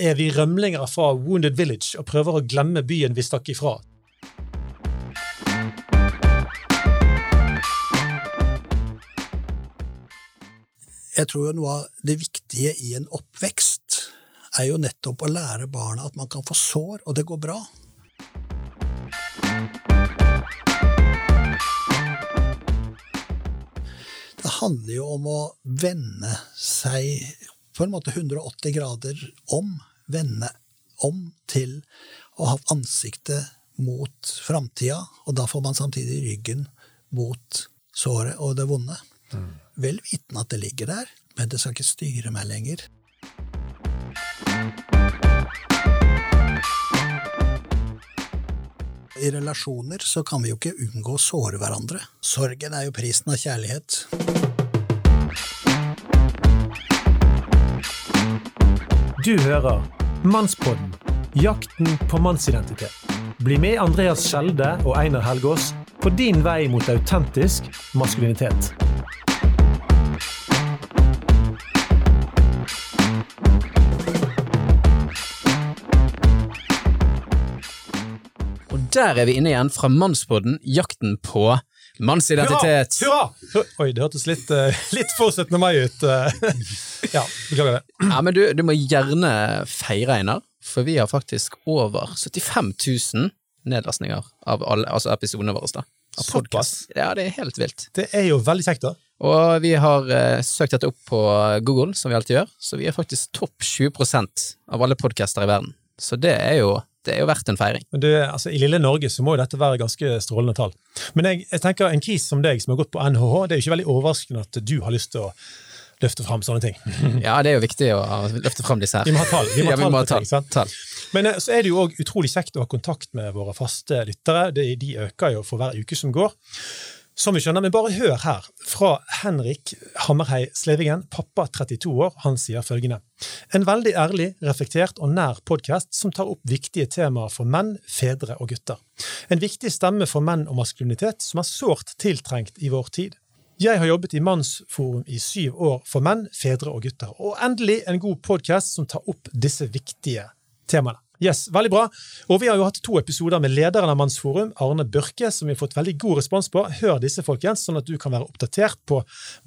er vi rømlinger fra Wounded Village og prøver å glemme byen vi stakk ifra. Jeg tror jo noe av det viktige i en oppvekst er jo nettopp å lære barna at man kan få sår, og det går bra. Det handler jo om å vende seg på en måte 180 grader om. Vende om til å ha ansiktet mot framtida, og da får man samtidig ryggen mot såret og det vonde. Vel vitende at det ligger der, men det skal ikke styre meg lenger. I relasjoner så kan vi jo ikke unngå å såre hverandre. Sorgen er jo prisen av kjærlighet. Du hører Mannspodden jakten på mannsidentitet. Bli med Andreas Skjelde og Einar Helgaas på din vei mot autentisk maskulinitet. Og der er vi inne igjen fra Mannspodden, jakten på mannsidentitet. Hurra! Hurra! Oi, det hørtes litt, eh, litt for 17. mai ut. eh. ja, beklager det. Ja, men du, du må gjerne feire, Einar, for vi har faktisk over 75 000 nedlastninger av alle, altså episodene våre. da. Av Såpass? Ja, det er helt vilt. Det er jo veldig kjekt, da. Og vi har uh, søkt dette opp på Google, som vi alltid gjør, så vi er faktisk topp 20% av alle podcaster i verden. Så det er jo, det er jo verdt en feiring. Du, altså, I lille Norge så må jo dette være ganske strålende tall. Men jeg, jeg tenker en kis som deg, som har gått på NHH, det er jo ikke veldig overraskende at du har lyst til å løfte fram sånne ting. Ja, det er jo viktig å løfte fram disse her. Vi må ha tall. Vi må ha ja, vi tall ting, tall. sant? tall. Men eh, så er det jo òg utrolig kjekt å ha kontakt med våre faste lyttere. De, de øker jo for hver uke som går. Som vi skjønner, Men bare hør her, fra Henrik Hammerhei Slevingen, pappa 32 år. Han sier følgende. En veldig ærlig, reflektert og nær podkast som tar opp viktige temaer for menn, fedre og gutter. En viktig stemme for menn og maskulinitet som er sårt tiltrengt i vår tid. Jeg har jobbet i Mannsforum i syv år for menn, fedre og gutter, og endelig en god podkast som tar opp disse viktige temaene. Yes, veldig bra. Og vi har jo hatt to episoder med lederen av Mannsforum, Arne Børke, som vi har fått veldig god respons på. Hør disse, folkens, sånn at du kan være oppdatert på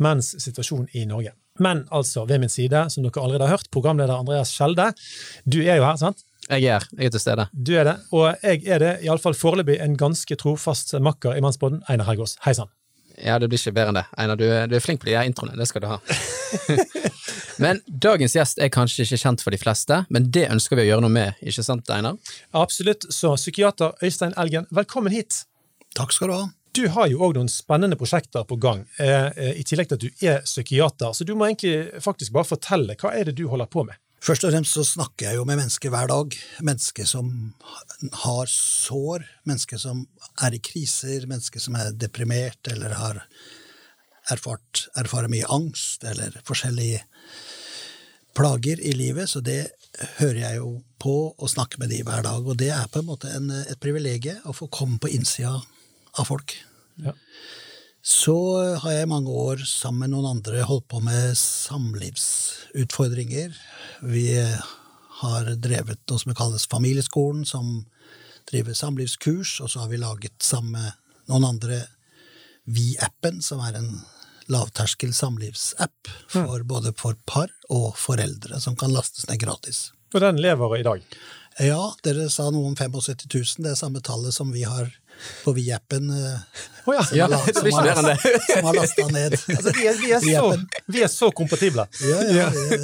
menns situasjon i Norge. Men altså, ved min side, som dere allerede har hørt, programleder Andreas Skjelde. Du er jo her, sant? Jeg er her, jeg er til stede. Du er det, og jeg er det, iallfall foreløpig, en ganske trofast makker i Mannsbåten, Einar Hergås. Hei sann. Ja, det blir ikke bedre enn det. Einar, du, du er flink på de her introene, det skal du ha. men dagens gjest er kanskje ikke kjent for de fleste, men det ønsker vi å gjøre noe med, ikke sant Einar? Absolutt. Så psykiater Øystein Elgen, velkommen hit. Takk skal du ha. Du har jo òg noen spennende prosjekter på gang, eh, eh, i tillegg til at du er psykiater. Så du må egentlig faktisk bare fortelle, hva er det du holder på med? Først og fremst så snakker jeg jo med mennesker hver dag. Mennesker som har sår, mennesker som er i kriser, mennesker som er deprimert eller har erfart, erfarer mye angst eller forskjellige plager i livet. Så det hører jeg jo på og snakker med de hver dag. Og det er på en måte en, et privilegium å få komme på innsida av folk. Ja. Så har jeg i mange år sammen med noen andre holdt på med samlivsutfordringer. Vi har drevet noe som kalles Familieskolen, som driver samlivskurs, og så har vi laget sammen med noen andre Vi-appen, som er en lavterskel samlivsapp for både for par og foreldre, som kan lastes ned gratis. Og den lever i dag. Ja, dere sa noe om 75 000, det er samme tallet som vi har på Viappen. Oh, eh, ja. som Ja, har la- det som ikke har det. Som har lasta ned. Altså, vi, er, vi, er så, vi er så kompatible. Ja, ja, ja,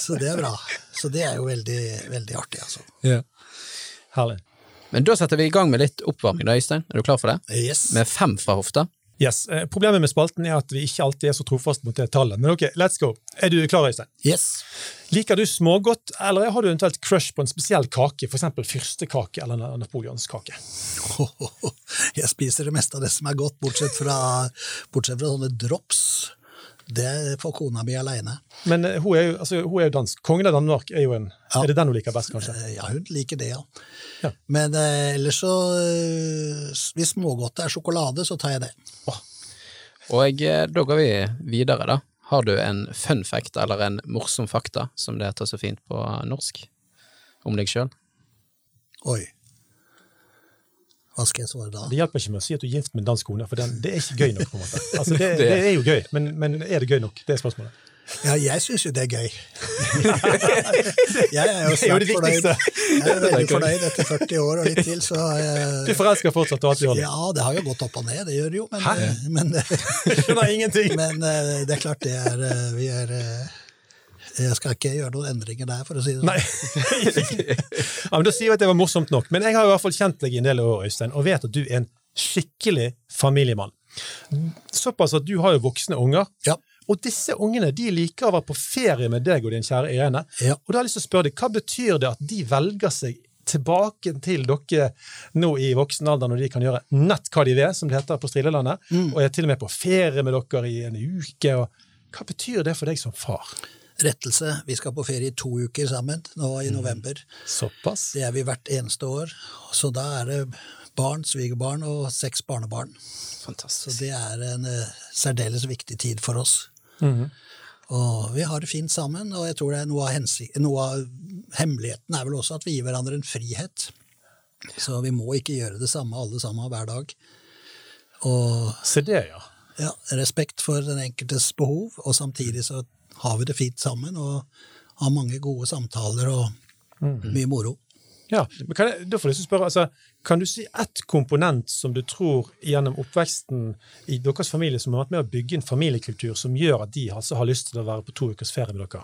så det er bra. Så det er jo veldig, veldig artig, altså. Herlig. Men da setter vi i gang med litt oppvarming, da, Øystein. Er du klar for det? Yes. Med fem fra hofta. Yes. eh, Problemet med spalten er at vi ikke alltid er så trofaste mot det tallet. Men ok, let's go. Er du klar, Øystein? yes. Liker du smågodt, eller har du eventuelt crush på en spesiell kake, f.eks. fyrstekake eller na- napoleonskake? Jeg spiser det meste av det som er godt, bortsett fra, bortsett fra sånne drops. Det får kona mi aleine. Men eh, hun er, jo, altså, hun er jo dansk. Kongen av Danmark er jo en Ja. Er det den hun liker best, kanskje? Ja, hun liker det, ja. Ja. Men eh, ellers så eh, Hvis smågodtet er sjokolade, så tar jeg det. Og eh, da går vi videre, da. Har du en fun fact eller en morsom fakta, som det heter så fint på norsk? om deg sjøl? Oi. Hva skal jeg svare da? Det hjelper ikke med å si at du er gift med en dansk kone, for den, det er ikke gøy nok. på en måte. Altså, det, det er jo gøy, men, men er det gøy nok? Det er spørsmålet. Ja, jeg syns jo det er gøy. jeg er jo det fornøyd. Jeg er veldig fornøyd etter 40 år og litt til, så har Du forelsker fortsatt og gjør. Ja, det har jo gått opp og ned, det gjør det jo, men, Hæ? men, Skjønner men eh, det er klart det er eh, Vi er eh, Jeg skal ikke gjøre noen endringer der, for å si det sånn. Ja, men Da sier vi at det var morsomt nok. Men jeg har i hvert fall kjent deg i en del år, Øystein, og vet at du er en skikkelig familiemann. Såpass at du har jo voksne unger. Ja. Og disse ungene de liker å være på ferie med deg og din kjære Irene. Ja. Og da har jeg lyst til å spørre deg, Hva betyr det at de velger seg tilbake til dere nå i voksen alder, når de kan gjøre nett hva de vil, som det heter på Strilelandet, Mm. og er til og med på ferie med dere i en uke? Og hva betyr det for deg som far? Rettelse. Vi skal på ferie i to uker sammen nå i november. Såpass? Det er vi hvert eneste år. Så da er det barn, svigerbarn og seks barnebarn. Så det er en uh, særdeles viktig tid for oss. Mm. Og vi har det fint sammen, og jeg tror det er noe av, noe av hemmeligheten er vel også at vi gir hverandre en frihet. Så vi må ikke gjøre det samme alle sammen hver dag. Og Se det, ja. ja, respekt for den enkeltes behov, og samtidig så har vi det fint sammen og har mange gode samtaler og mye moro. Ja, men kan jeg, da får jeg å spørre, altså, Kan du si ett komponent som du tror gjennom oppveksten i deres familie som har vært med å bygge en familiekultur som gjør at de altså har lyst til å være på to ukers ferie med dere?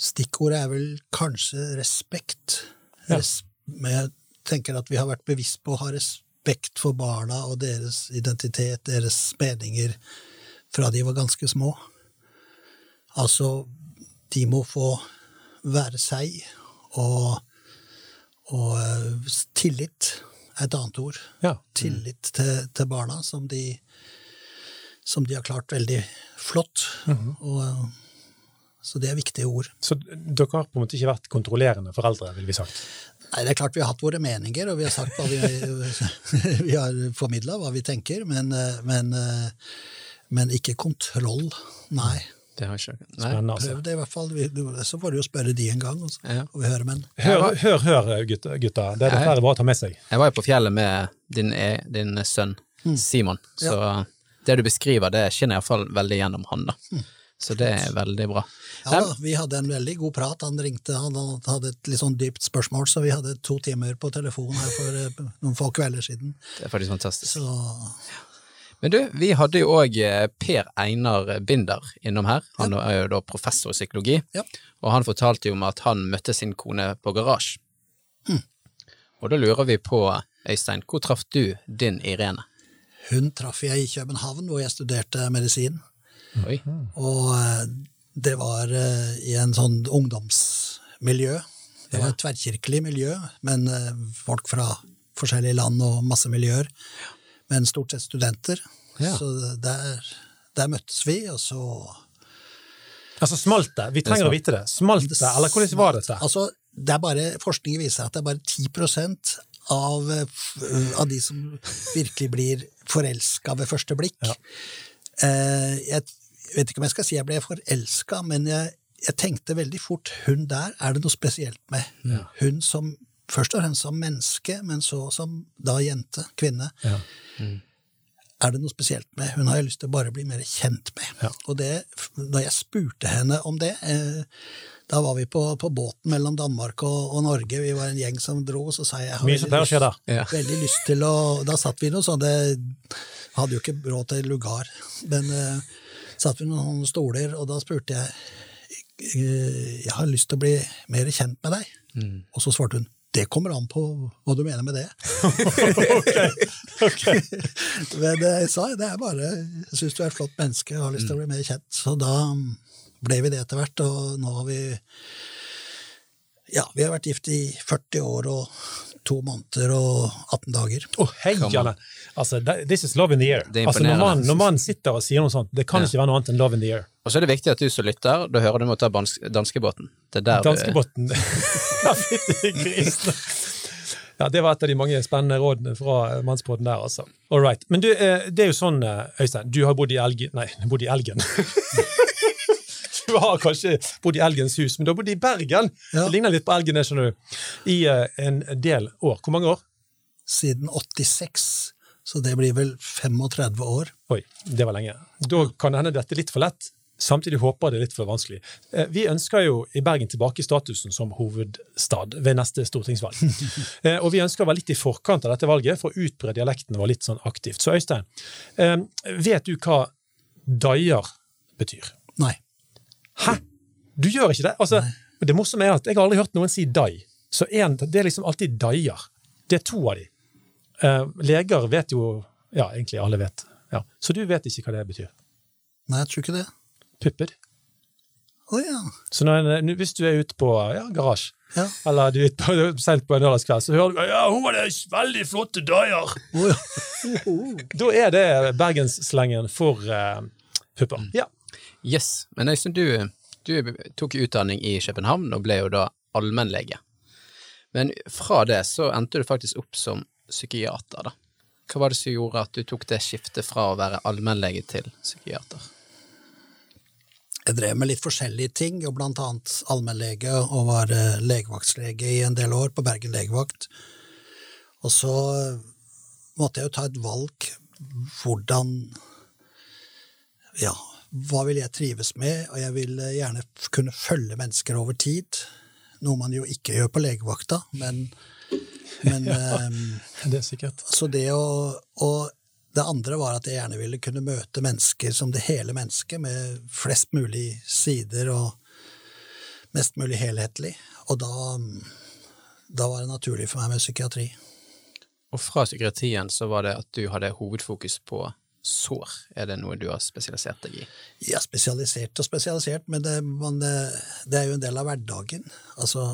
Stikkordet er vel kanskje respekt. Ja. Res men jeg tenker at vi har vært bevisst på å ha respekt for barna og deres identitet, deres meninger, fra de var ganske små. Altså, de må få være seg, og, og eh, tillit er et annet ord. Ja. Tillit til, til barna, som de, som de har klart veldig flott. og, eh, så det er viktige ord. Så dere har på en måte ikke vært kontrollerende foreldre, vil vi sagt? Nei, det er klart Vi har hatt våre meninger, og vi har sagt hva vi, vi har formidla hva vi tenker, men, eh, men, men ikke kontroll. Nei. Det har jeg ikke. Nei. Spennende, altså. Prøv det i hvert fall. Vi- Så får du jo spørre de en gang, også, Ja. og vi hører Men Hør, hør, hør gutta. gutta. Det er det flere dessverre bra å ta med seg. Jeg var jo på fjellet med din, e- din sønn Simon, så det du beskriver, det skinner iallfall veldig gjennom han, da. Så det er veldig bra. ja da, vi hadde en veldig god prat. Han ringte, han hadde et litt sånn dypt spørsmål, så vi hadde to timer på telefon her for eh, noen få kvelder siden. Det er faktisk fantastisk. Så Men du, vi hadde jo òg Per Einar Binder innom her. Han er jo da professor i psykologi, Ja. og han fortalte jo om at han møtte sin kone på garasje. Hm. Og da lurer vi på, Øystein, hvor traff du din Irene? hun traff jeg i København, hvor jeg studerte medisin. Oi. Og eh, det var eh, i en sånn ungdomsmiljø. Det var et tverrkirkelig miljø, men eh, folk fra forskjellige land og masse miljøer. Men stort sett studenter. Ja. Så der, der møttes vi, og så Altså, smalt det? Vi trenger å vite det. Smalt det, eller hvordan var dette? Altså, det er bare, Forskningen viser at det er bare 10% av, eh, av de som virkelig blir forelska ved første blikk. Ja. Eh, jeg vet ikke om jeg skal si jeg ble forelska, men jeg, jeg tenkte veldig fort hun der er det noe spesielt med. Hun som først og fremst som menneske, men så som da jente, kvinne. Ja. Er det noe spesielt med? Hun har jeg lyst til å bare bli mer kjent med. Ja. Og det, da jeg spurte henne om det, eh, da var vi på, på båten mellom Danmark og, og Norge, vi var en gjeng som dro, så sa jeg jeg har veldig skje lyst-. Ja. veldig lyst til å Da satt vi noe sånne Hadde jo ikke råd til lugar, men eh, satt vi noen stoler, og da spurte jeg eh, Jeg har lyst til å bli mer kjent med deg. Mm. Og så svarte hun det kommer an på hva du mener med det. Ok. Men det jeg sa det er bare Jeg syns du er et flott menneske og har lyst til å bli mer kjent. Så da ble vi det etter hvert, og nå har vi Ja, vi har vært gift i 40 år og to måneder og 18 dager. Å, heiane! Altså, this is love in the air. Altså, når, man, når man sitter og sier noe sånt, det kan ikke være noe annet enn love in the air. Og så er det viktig at du som lytter, da hører du må ta danskebåten. Det er der du Danskebåten Ja, det var et av de mange spennende rådene fra Mannsbåten der, altså. All right. Men du, eh, det er jo sånn, eh, Øystein, du har bodd i Elgen Nei, bodd i Elgen. du har kanskje bodd i Elgens hus, men du har bodd i Bergen. Ja. Det ligner litt på Elgen, det skjønner du. I eh, en del år. Hvor mange år? Siden 86, så det blir vel 35 år. Oi, det var lenge. Da kan det hende dette er litt for lett. Samtidig håper jeg det er litt for vanskelig. Eh, Vi ønsker jo i Bergen tilbake statusen som hovedstad ved neste stortingsvalg. Eh, Og vi ønsker å være litt i forkant av dette valget for å utbre dialekten vår litt sånn aktivt. Så Øystein, eh, vet du hva daier betyr? Nei. Hæ? Du gjør ikke det? Altså, det morsomme er at jeg har aldri hørt noen si dai. Så en, det er liksom alltid daier. Det er to av de. Leger vet jo Ja, egentlig alle vet. Ja. Så du vet ikke hva det betyr. Nei, jeg tror ikke det. Pupper. Oh, ja. Så når, hvis du er ute på ja, garasje, Ja. eller du er ute på, sent på en lørdagskveld, så hører du ja, hun hadde veldig flotte daier. Oh, ja. Da er det bergensslengen for uh, pupper. Ja. Yes, men Øystein, du, du tok utdanning i København og ble jo da allmennlege. Men fra det så endte du faktisk opp som psykiater, da. Hva var det som gjorde at du tok det skiftet fra å være allmennlege til psykiater? Jeg drev med litt forskjellige ting, og blant annet allmennlege og var legevaktslege i en del år på Bergen legevakt. Og så eh, måtte jeg jo ta et valg hvordan Ja, hva vil jeg trives med? Og jeg vil eh, gjerne kunne følge mennesker over tid. Noe man jo ikke gjør på legevakta, men, men ja, Det er sikkert. så det å, og det andre var at jeg gjerne ville kunne møte mennesker som det hele mennesket, med flest mulig sider og mest mulig helhetlig. Og da, da var det naturlig for meg med psykiatri. Og fra psykiatrien så var det at du hadde hovedfokus på sår. Er det noe du har spesialisert deg i? Ja, spesialisert og spesialisert, men det, man, det, det er jo en del av hverdagen. Altså,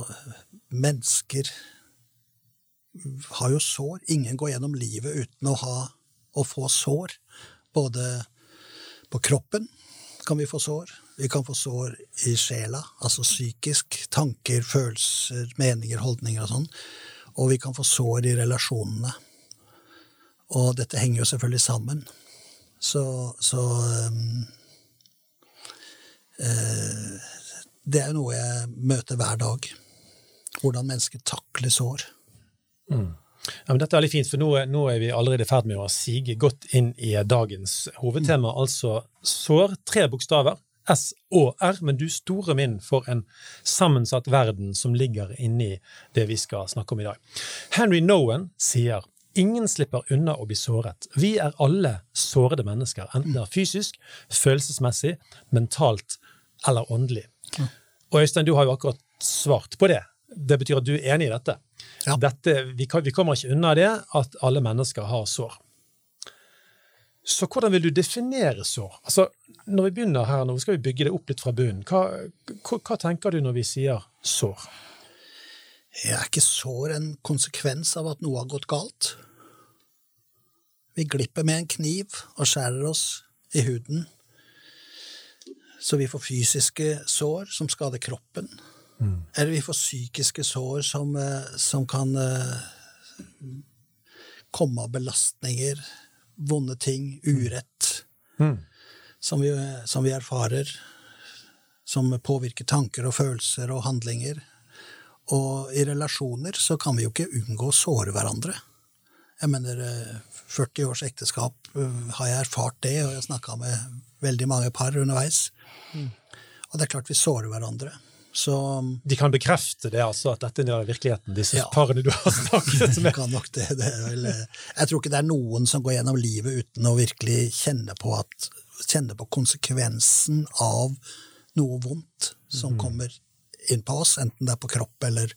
mennesker har jo sår. Ingen går gjennom livet uten å, ha, å få sår. Både på kroppen kan vi få sår. Vi kan få sår i sjela, altså psykisk. Tanker, følelser, meninger, holdninger og sånn. Og vi kan få sår i relasjonene. Og dette henger jo selvfølgelig sammen. Så, så um, uh, Det er jo noe jeg møter hver dag. Hvordan mennesker takler sår. Ja, dette er veldig fint, for nå, nå er vi allerede i ferd med å sige godt inn i dagens hovedtema, altså sår. Tre bokstaver. S og R, men du store min for en sammensatt verden som ligger inni det vi skal snakke om i dag. Henry Nowen sier ingen slipper unna å bli såret. Vi er alle sårede mennesker, enten det er fysisk, følelsesmessig, mentalt eller åndelig. Og Øystein, du har jo akkurat svart på det. Det betyr at du er enig i dette. Ja. dette vi, kan, vi kommer ikke unna det at alle mennesker har sår. Så hvordan vil du definere sår? Altså, når vi begynner her, nå skal vi bygge det opp litt fra bunnen. Hva, hva, hva tenker du når vi sier sår? Er ikke sår en konsekvens av at noe har gått galt? Vi glipper med en kniv og skjærer oss i huden, så vi får fysiske sår som skader kroppen. Eller vi får psykiske sår som, eh, som kan eh, komme av belastninger, vonde ting, urett, som, vi, som vi erfarer, som påvirker tanker og følelser og handlinger. Og i relasjoner så kan vi jo ikke unngå å såre hverandre. Jeg mener, eh, 40 års ekteskap eh, har jeg erfart det, og jeg har snakka med veldig mange par underveis. Og det er klart vi sårer hverandre. Så De kan bekrefte det, altså, at dette er virkeligheten, disse Ja. parene du har snakket med. kan nok det. det er vel, eh, jeg tror ikke det er noen som går gjennom livet uten å virkelig kjenne på, at, kjenne på konsekvensen av noe vondt som kommer inn på oss, enten det er på kropp eller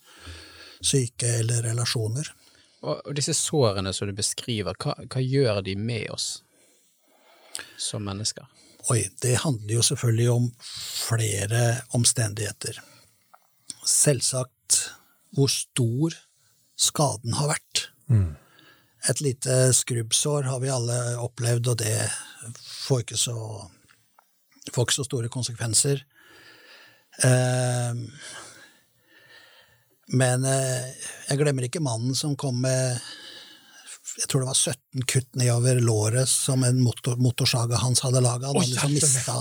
syke eller relasjoner. Og disse sårene som du beskriver, hva, hva gjør de med oss som mennesker? Oi, det handler jo selvfølgelig om flere omstendigheter. Selvsagt hvor stor skaden har vært. Et lite skrubbsår har vi alle opplevd, og det får ikke så, får ikke så store konsekvenser. Eh, men eh, jeg glemmer ikke mannen som kom med jeg tror det var 17 kutt nedover låret som en motor, motorsaga hans hadde laga. Han hadde liksom mista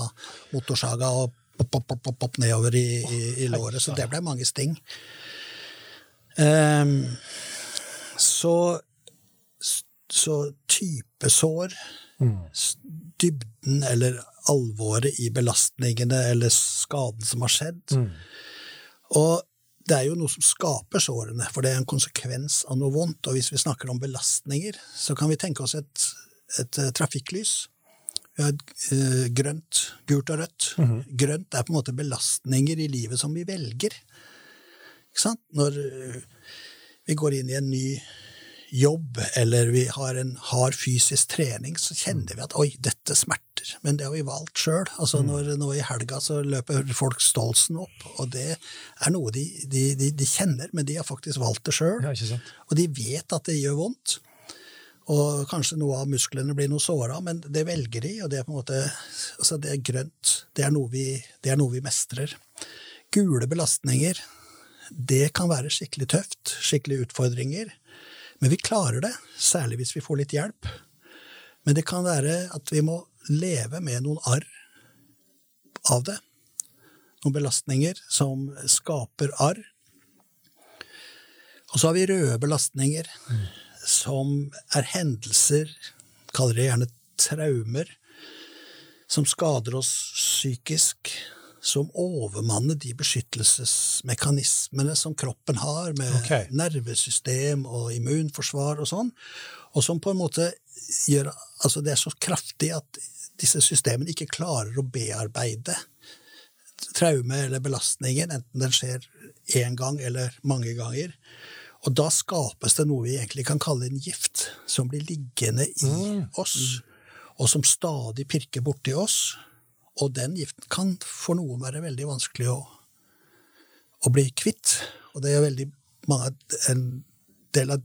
motorsaga og pop, pop, pop, pop, pop nedover i, i, i låret. Så det ble mange sting. Um, så, så typesår, dybden eller alvoret i belastningene eller skaden som har skjedd. Og det er jo noe som skaper sårene, for det er en konsekvens av noe vondt. Og hvis vi snakker om belastninger, så kan vi tenke oss et, et eh, trafikklys. Vi har eh, grønt, gult og rødt. Grønt er på en måte belastninger i livet som vi velger. Ikke sant? Når eh, vi går inn i en ny jobb, eller vi har en hard fysisk trening, så kjenner vi at oi, dette smerter. Men det har vi valgt sjøl. Altså, når, nå i helga så løper folk Stolsen opp, og det er noe de, de, de, de kjenner, men de har faktisk valgt det sjøl. Ja. Og de vet at det gjør vondt. Og kanskje noe av musklene blir noe såra, men det velger de, og det er på en måte altså det er grønt. Det er, noe vi, det er noe vi mestrer. Gule belastninger, det kan være skikkelig tøft, skikkelig utfordringer. Men vi klarer det, særlig hvis vi får litt hjelp. Men det kan være at vi må leve med noen arr av det. Noen belastninger som skaper arr. Og så har vi røde belastninger, som er hendelser, kaller det gjerne traumer, som skader oss psykisk, som overmanner de beskyttelsesmekanismene som kroppen har, med okay. nervesystem og immunforsvar og sånn, og som på en måte gjør Altså, det er så kraftig at disse systemene ikke klarer å bearbeide traume eller belastningen, enten den skjer én gang eller mange ganger. Og da skapes det noe vi egentlig kan kalle en gift, som blir liggende i oss, og som stadig pirker borti oss. Og den giften kan for noen være veldig vanskelig å, å bli kvitt. Og det er veldig mange, en del av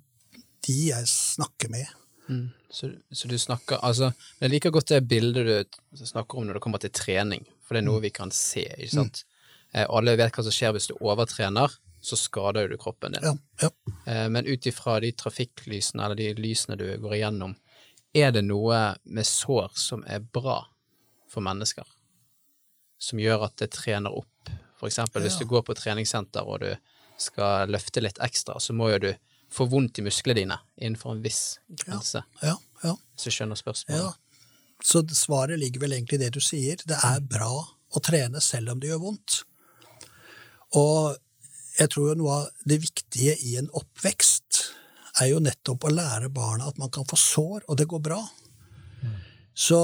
de jeg snakker med. Mm. Så, så du snakker Altså, jeg liker godt det bildet du snakker om når det kommer til trening, for det er noe vi kan se, ikke sant? Eh, alle vet hva som skjer hvis du overtrener, så skader du kroppen din. Ja, ja. Eh, men ut ifra de trafikklysene, eller de lysene du går igjennom, er det noe med sår som er bra for mennesker? Som gjør at det trener opp? For eksempel hvis Ja. du går på treningssenter og du skal løfte litt ekstra, så må jo du få vondt i musklene dine innenfor en viss grense. ja, ja. Hvis du skjønner spørsmålet. Ja, så svaret ligger vel egentlig i det du sier. Det er bra å trene selv om det gjør vondt. Og jeg tror jo noe av det viktige i en oppvekst er jo nettopp å lære barna at man kan få sår, og det går bra. Så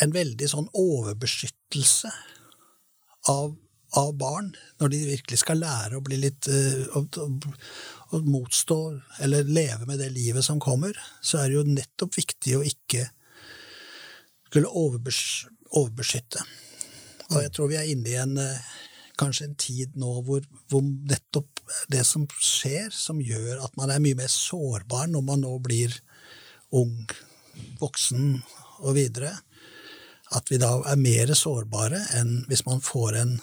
en veldig sånn overbeskyttelse av, av barn, når de virkelig skal lære å bli litt eh, å, motstå eller leve med det livet som kommer, så er det jo nettopp viktig å ikke skulle overbes overbeskytte. Og jeg tror vi er inne i en eh, kanskje en tid nå hvor, hvor nettopp det som skjer, som gjør at man er mye mer sårbar når man nå blir ung, voksen og videre, at vi da er mer sårbare enn hvis man får en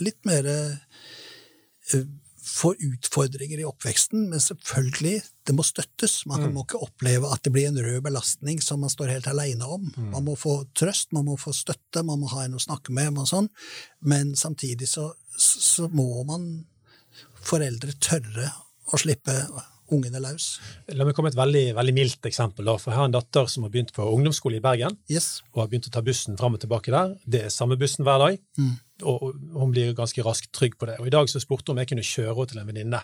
litt mer eh, får utfordringer i oppveksten, men selvfølgelig, det må støttes. Man må ikke oppleve at det blir en rød belastning som man står helt aleine om. Man må få trøst, man må få støtte, man må ha en å snakke med, og sånn. men samtidig så, så må man foreldre tørre å slippe ungene løs. La meg komme med et veldig, veldig mildt eksempel. Da. For Jeg har en datter som har begynt på ungdomsskole i Bergen, Yes. og har begynt å ta bussen fram og tilbake der. Det er samme bussen hver dag, og og hun blir ganske raskt trygg på det. Og I dag så spurte hun om jeg kunne kjøre henne til en venninne.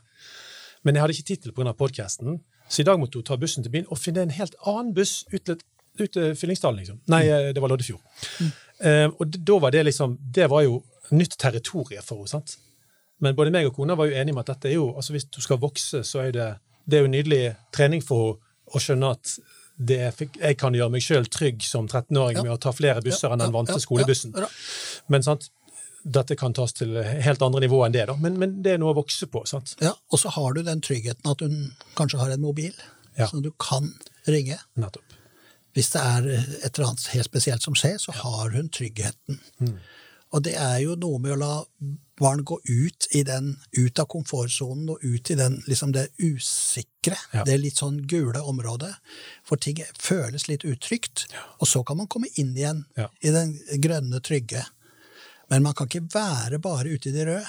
Men jeg hadde ikke tid til pga. podkasten, så i dag måtte hun ta bussen til byen og finne en helt annen buss ut til, ut til Fyllingsdalen, liksom. Nei, mm. det var Loddefjord. Eh, og da var det liksom Det var jo nytt territorium for henne. sant? Men både meg og kona var jo enige om at dette er jo, altså hvis du skal vokse, så er det, det er jo nydelig trening for henne å skjønne at det er, jeg kan gjøre meg sjøl trygg som 13-åring Ja. med å ta flere busser enn den Ja, vante ja, skolebussen. ja, ja. Men sant, dette kan tas til helt andre nivå enn det, da. Men, men det er noe å vokse på. sant? Ja, og så har du den tryggheten at hun kanskje har en mobil, Ja. som du kan ringe. Nettopp. Hvis det er et eller annet helt spesielt som skjer, så har hun tryggheten. Mm. Og det er jo noe med å la barn gå ut, i den, ut av komfortsonen og ut i den, liksom det usikre, Ja. det litt sånn gule området. For ting føles litt utrygt, og så kan man komme inn igjen Ja. i den grønne, trygge. Men man kan ikke være bare ute i det røde,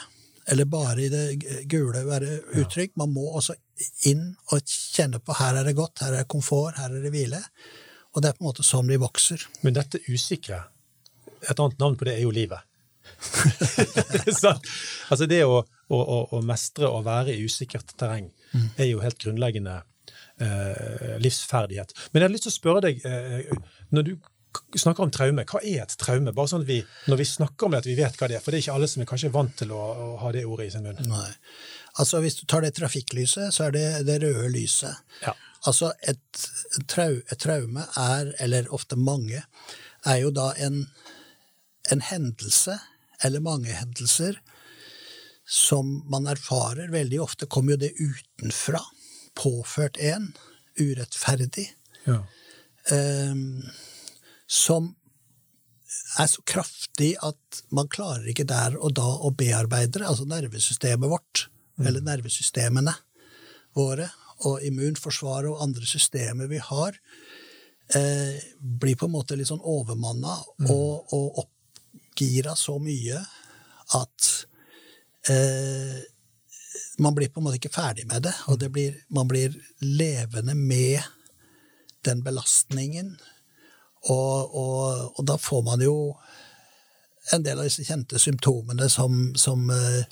eller bare i det gule, være utrygg. Man må også inn og kjenne på her er det godt, her er det komfort, her er det hvile. Og det er på en måte sånn vi vokser. Men dette usikre, et annet navn på det er jo livet. Altså det å, å, å mestre og være i usikkert terreng er jo helt grunnleggende eh, livsferdighet. Men jeg har lyst til å spørre deg, eh, når du snakker om traume, hva er et traume? Bare sånn at vi, Når vi snakker om det, at vi vet hva det er. For det er ikke alle som er kanskje vant til å, å ha det ordet i sin munn. Nei. Altså Hvis du tar det trafikklyset, så er det det røde lyset. Ja. Altså et, trau, et traume er, eller ofte mange, er jo da en, en hendelse, eller mange hendelser, som man erfarer. Veldig ofte kommer jo det utenfra. Påført en. Urettferdig. Ja. Um, som er så kraftig at man klarer ikke der og da å bearbeide det. Altså nervesystemet vårt, eller nervesystemene våre, og immunforsvaret og andre systemer vi har, eh, blir på en måte litt sånn overmanna og, og oppgira så mye at eh, man blir på en måte ikke ferdig med det, og det blir, man blir levende med den belastningen. Og, og, og da får man jo en del av disse kjente symptomene som, som eh,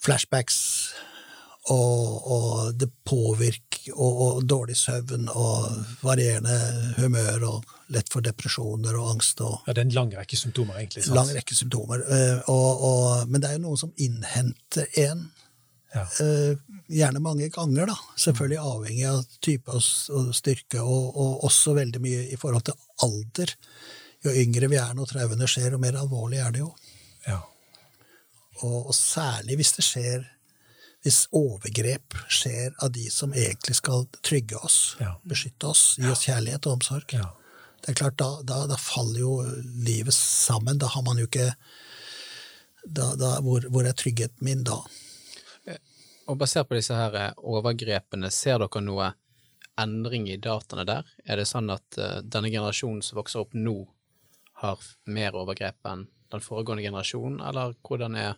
flashbacks og, og det påvirker og, og dårlig søvn og varierende humør og lett for depresjoner og angst og ja, det er en lang rekke symptomer, egentlig. sant? lang rekke symptomer. Eh, og, og, men det er jo noen som innhenter en Ja. Eh, gjerne mange ganger, da. Selvfølgelig avhengig av type og, styrke, og, og også veldig mye i forhold til alder. Jo yngre vi er når traumene skjer, jo mer alvorlig er det jo. Ja. Og, og særlig hvis det skjer hvis overgrep skjer av de som egentlig skal trygge oss, Ja. beskytte oss, gi oss kjærlighet og omsorg. Ja. Det er klart, da, da, da faller jo livet sammen. Da har man jo ikke da, da, hvor, hvor er tryggheten min da? Og basert på disse her eh, overgrepene, ser dere noe endring i dataene der? Er det sånn at eh, denne generasjonen som vokser opp nå, har mer overgrep enn den foregående generasjonen, eller hvordan er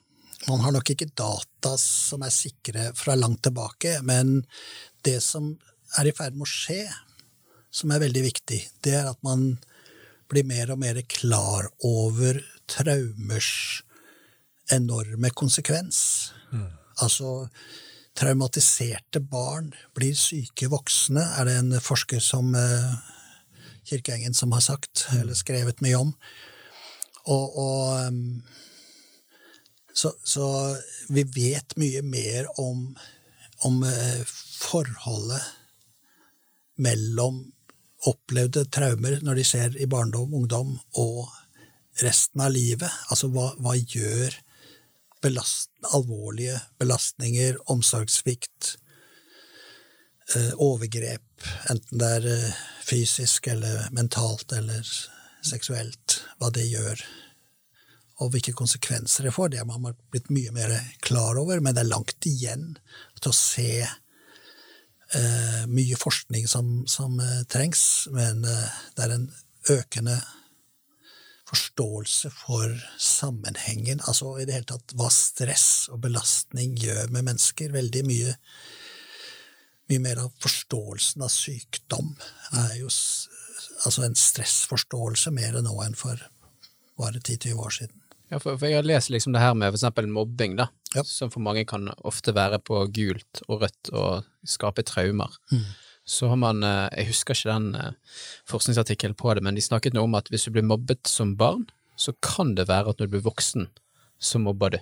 Man har nok ikke data som er sikre fra langt tilbake, men det som er i ferd med å skje, som er veldig viktig, det er at man blir mer og mer klar over traumers enorme konsekvens. Altså, traumatiserte barn blir syke voksne, er det en forsker som eh, Kirkeengen som har sagt, eller skrevet mye om. Og, og em, så, så vi vet mye mer om, om eh, forholdet mellom opplevde traumer når de ser i barndom, ungdom, og resten av livet. Altså hva, hva gjør belast, alvorlige belastninger, omsorgssvikt, eh, overgrep, enten det er eh, fysisk eller mentalt eller seksuelt, hva det gjør og hvilke konsekvenser det får, det har man blitt mye mer klar over, men det er langt igjen til å se eh, mye forskning som, som eh, trengs, men eh, det er en økende forståelse for sammenhengen, altså i det hele tatt hva stress og belastning gjør med mennesker. Veldig mye, mye mer av forståelsen av sykdom er jo altså en stressforståelse mer nå enn for bare 10-20 år siden. Ja, for, for jeg har lest liksom det her med for eksempel mobbing, da, Ja. som for mange kan ofte være på gult og rødt og skape traumer. Mm. Så har man, eh, jeg husker ikke den eh, forskningsartikkelen på det, men de snakket noe om at hvis du blir mobbet som barn, så kan det være at når du blir voksen, så mobber du.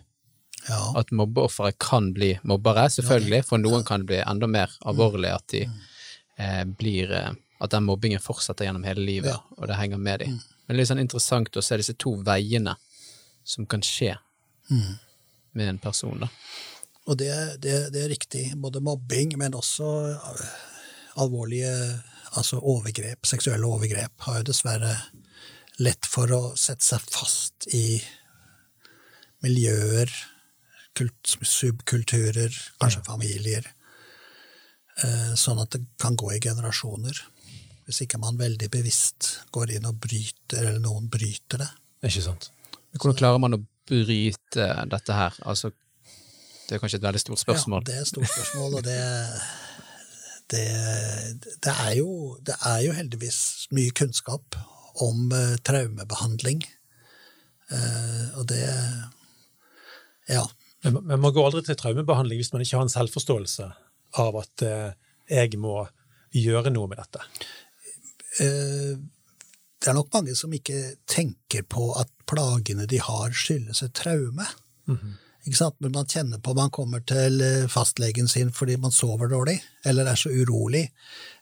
Ja, At mobbeofferet kan bli mobbere, selvfølgelig, for noen kan det bli enda mer alvorlig at de eh, blir eh, At den mobbingen fortsetter gjennom hele livet, Ja. og det henger med dem. Men det er litt sånn interessant å se disse to veiene som kan skje med en person, da. og det, det, det er riktig. Både mobbing, men også eh, alvorlige altså overgrep, seksuelle overgrep, har jo dessverre lett for å sette seg fast i miljøer, kult, subkulturer, kanskje familier. eh, Sånn at det kan gå i generasjoner. Hvis ikke man veldig bevisst går inn og bryter, eller noen bryter det. Ikke sant? Men hvordan klarer man å bryte dette her? Altså, det er kanskje et veldig stort spørsmål. Ja, det er et stort spørsmål, og det, det, det, er jo, det er jo heldigvis mye kunnskap om uh, traumebehandling. Uh, og det Ja. Men, men, man går aldri til traumebehandling hvis man ikke har en selvforståelse av at uh, jeg må gjøre noe med dette? Det er nok mange som ikke tenker på at plagene de har, skyldes et traume. Mm -hmm. Men man kjenner på man kommer til eh, fastlegen sin fordi man sover dårlig, eller er så urolig,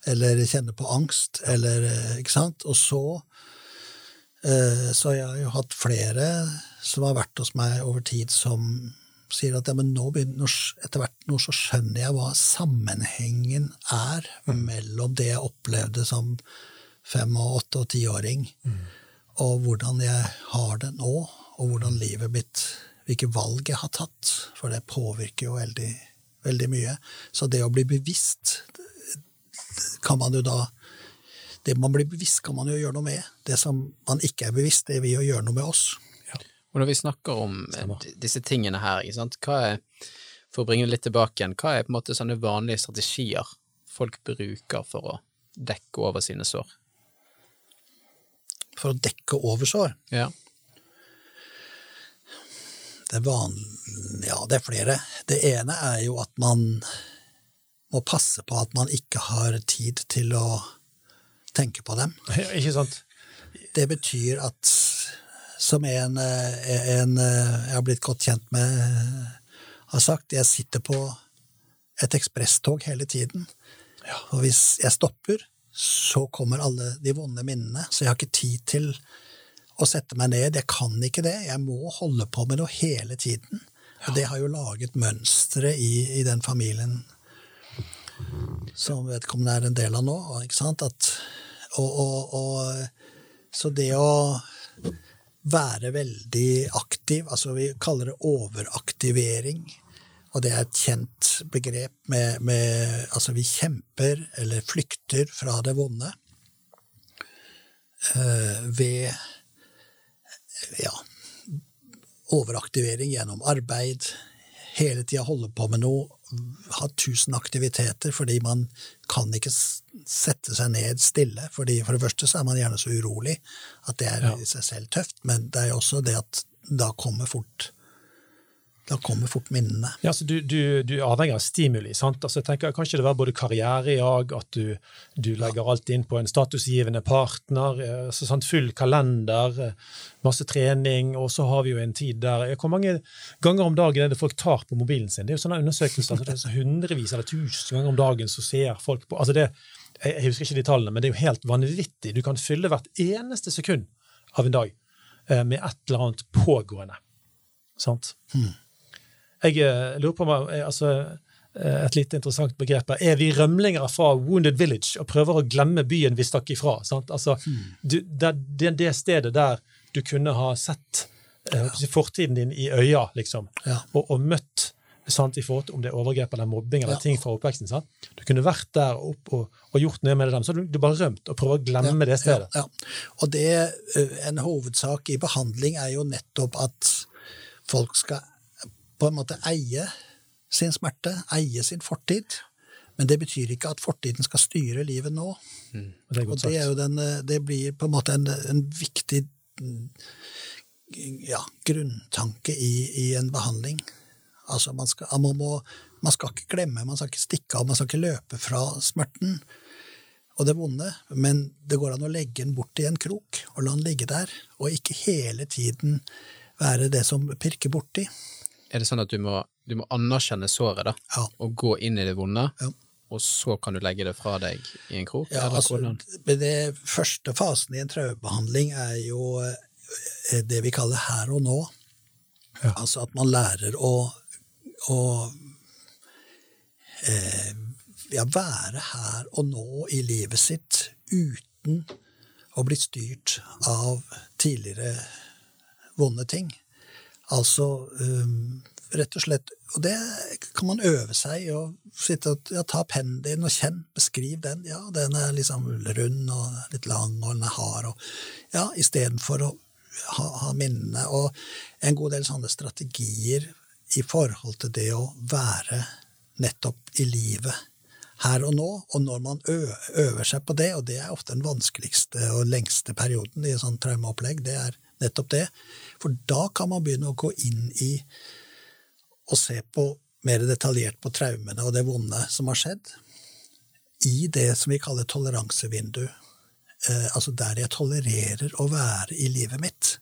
eller kjenner på angst, eller eh, Ikke sant? Og så eh, Så jeg har jo hatt flere som har vært hos meg over tid, som sier at ja, men nå begynner, etter hvert nå så skjønner jeg hva sammenhengen er mm. mellom det jeg opplevde som fem-, og åtte- og tiåring, mm. og hvordan jeg har det nå, og hvordan livet mitt Hvilke valg jeg har tatt. For det påvirker jo veldig, veldig mye. Så det å bli bevisst kan man jo da Det man blir bevisst, kan man jo gjøre noe med. Det som man ikke er bevisst, det vil jo gjøre noe med oss. Ja. Og når vi snakker om Stemmer. disse tingene her, er, for å bringe det litt tilbake igjen, hva er på en måte sånne vanlige strategier folk bruker for å dekke over sine sår? For å dekke oversår. Ja. Det Ja, det er flere. Det ene er jo at man må passe på at man ikke har tid til å tenke på dem. Ja, ikke sant? Det betyr at som en, en jeg har blitt godt kjent med, har sagt, jeg sitter på et ekspresstog hele tiden. Ja. Og hvis jeg stopper, så kommer alle de vonde minnene. Så jeg har ikke tid til å sette meg ned. Jeg kan ikke det. Jeg må holde på med noe hele tiden. Og det har jo laget mønstre i, i den familien som vedkommende er en del av nå. ikke sant? At, og, og, og, så det å være veldig aktiv, altså vi kaller det overaktivering, og det er et kjent begrep med, med, Altså, vi kjemper eller flykter fra det vonde uh, ved ja, overaktivering gjennom arbeid. Hele tida holde på med noe, ha tusen aktiviteter, fordi man kan ikke sette seg ned stille. fordi For det første så er man gjerne så urolig at det er i seg selv tøft, men det er også det at da kommer fort da kommer fort minnene. Ja, så du, du, du, er avhengig av stimuli. sant? Altså, jeg tenker, Kan ikke det være både karrierejag, at du, du legger ja. alt inn på en statusgivende partner, eh, altså, sant? full kalender, eh, masse trening, og så har vi jo en tid der Hvor mange ganger om dagen er det folk tar på mobilen sin? Det er jo sånne undersøkelser, altså, det er så hundrevis eller tusen ganger om dagen så ser folk på altså det, Jeg husker ikke de tallene, men det er jo helt vanvittig. Du kan fylle hvert eneste sekund av en dag eh, med et eller annet pågående. Sant? Hmm. Jeg eh, lurer på om altså, eh, et litt interessant begrep her. Er vi rømlinger fra Wounded Village og prøver å glemme byen vi stakk ifra? Altså, hmm. du, det, det, stedet der du kunne ha sett ja. fortiden din i øya, liksom, ja. og, og, møtt sant, i forhold til om det er overgrep eller mobbing eller ja. ting fra oppveksten. Sant? Du kunne vært der opp og, og gjort noe med det, så du, du bare rømt og prøver å glemme det stedet. Og det, En hovedsak i behandling er jo nettopp at folk skal på en måte eie sin smerte, eie sin fortid. Men det betyr ikke at fortiden skal styre livet nå. Mm, det og det, den, det, blir på en måte en, en viktig ja, grunntanke i, i, en behandling. Altså, man skal, man, må, man skal, ikke glemme, man skal ikke stikke av, man skal ikke løpe fra smerten og det vonde, men det går an å legge den bort i en krok og la den ligge der, og ikke hele tiden være det som pirker borti. Er det sånn at du må, du må anerkjenne såret, da, ja. og gå inn i det vonde, ja. og så kan du legge det fra deg i en krok? Ja, altså, det første fasen i en traumebehandling er jo eh, det vi kaller her og nå. Ja. Altså at man lærer å, å eh, ja, være her og nå i livet sitt uten å bli styrt av tidligere vonde ting. Altså um, rett og slett Og det kan man øve seg i. sitte og ja, Ta pennen din og kjenn, beskriv den. Ja, den er liksom rund og litt lang, og den er hard. Og, ja, Istedenfor å ha, ha minnene. Og en god del sånne strategier i forhold til det å være nettopp i livet her og nå. Og når man øver seg på det, og det er ofte den vanskeligste og lengste perioden i sånn traumeopplegg, det er nettopp det. For da kan man begynne å gå inn i og se på mer detaljert på traumene og det vonde som har skjedd, i det som vi kaller toleransevindu. Eh, altså der jeg tolererer å være i livet mitt.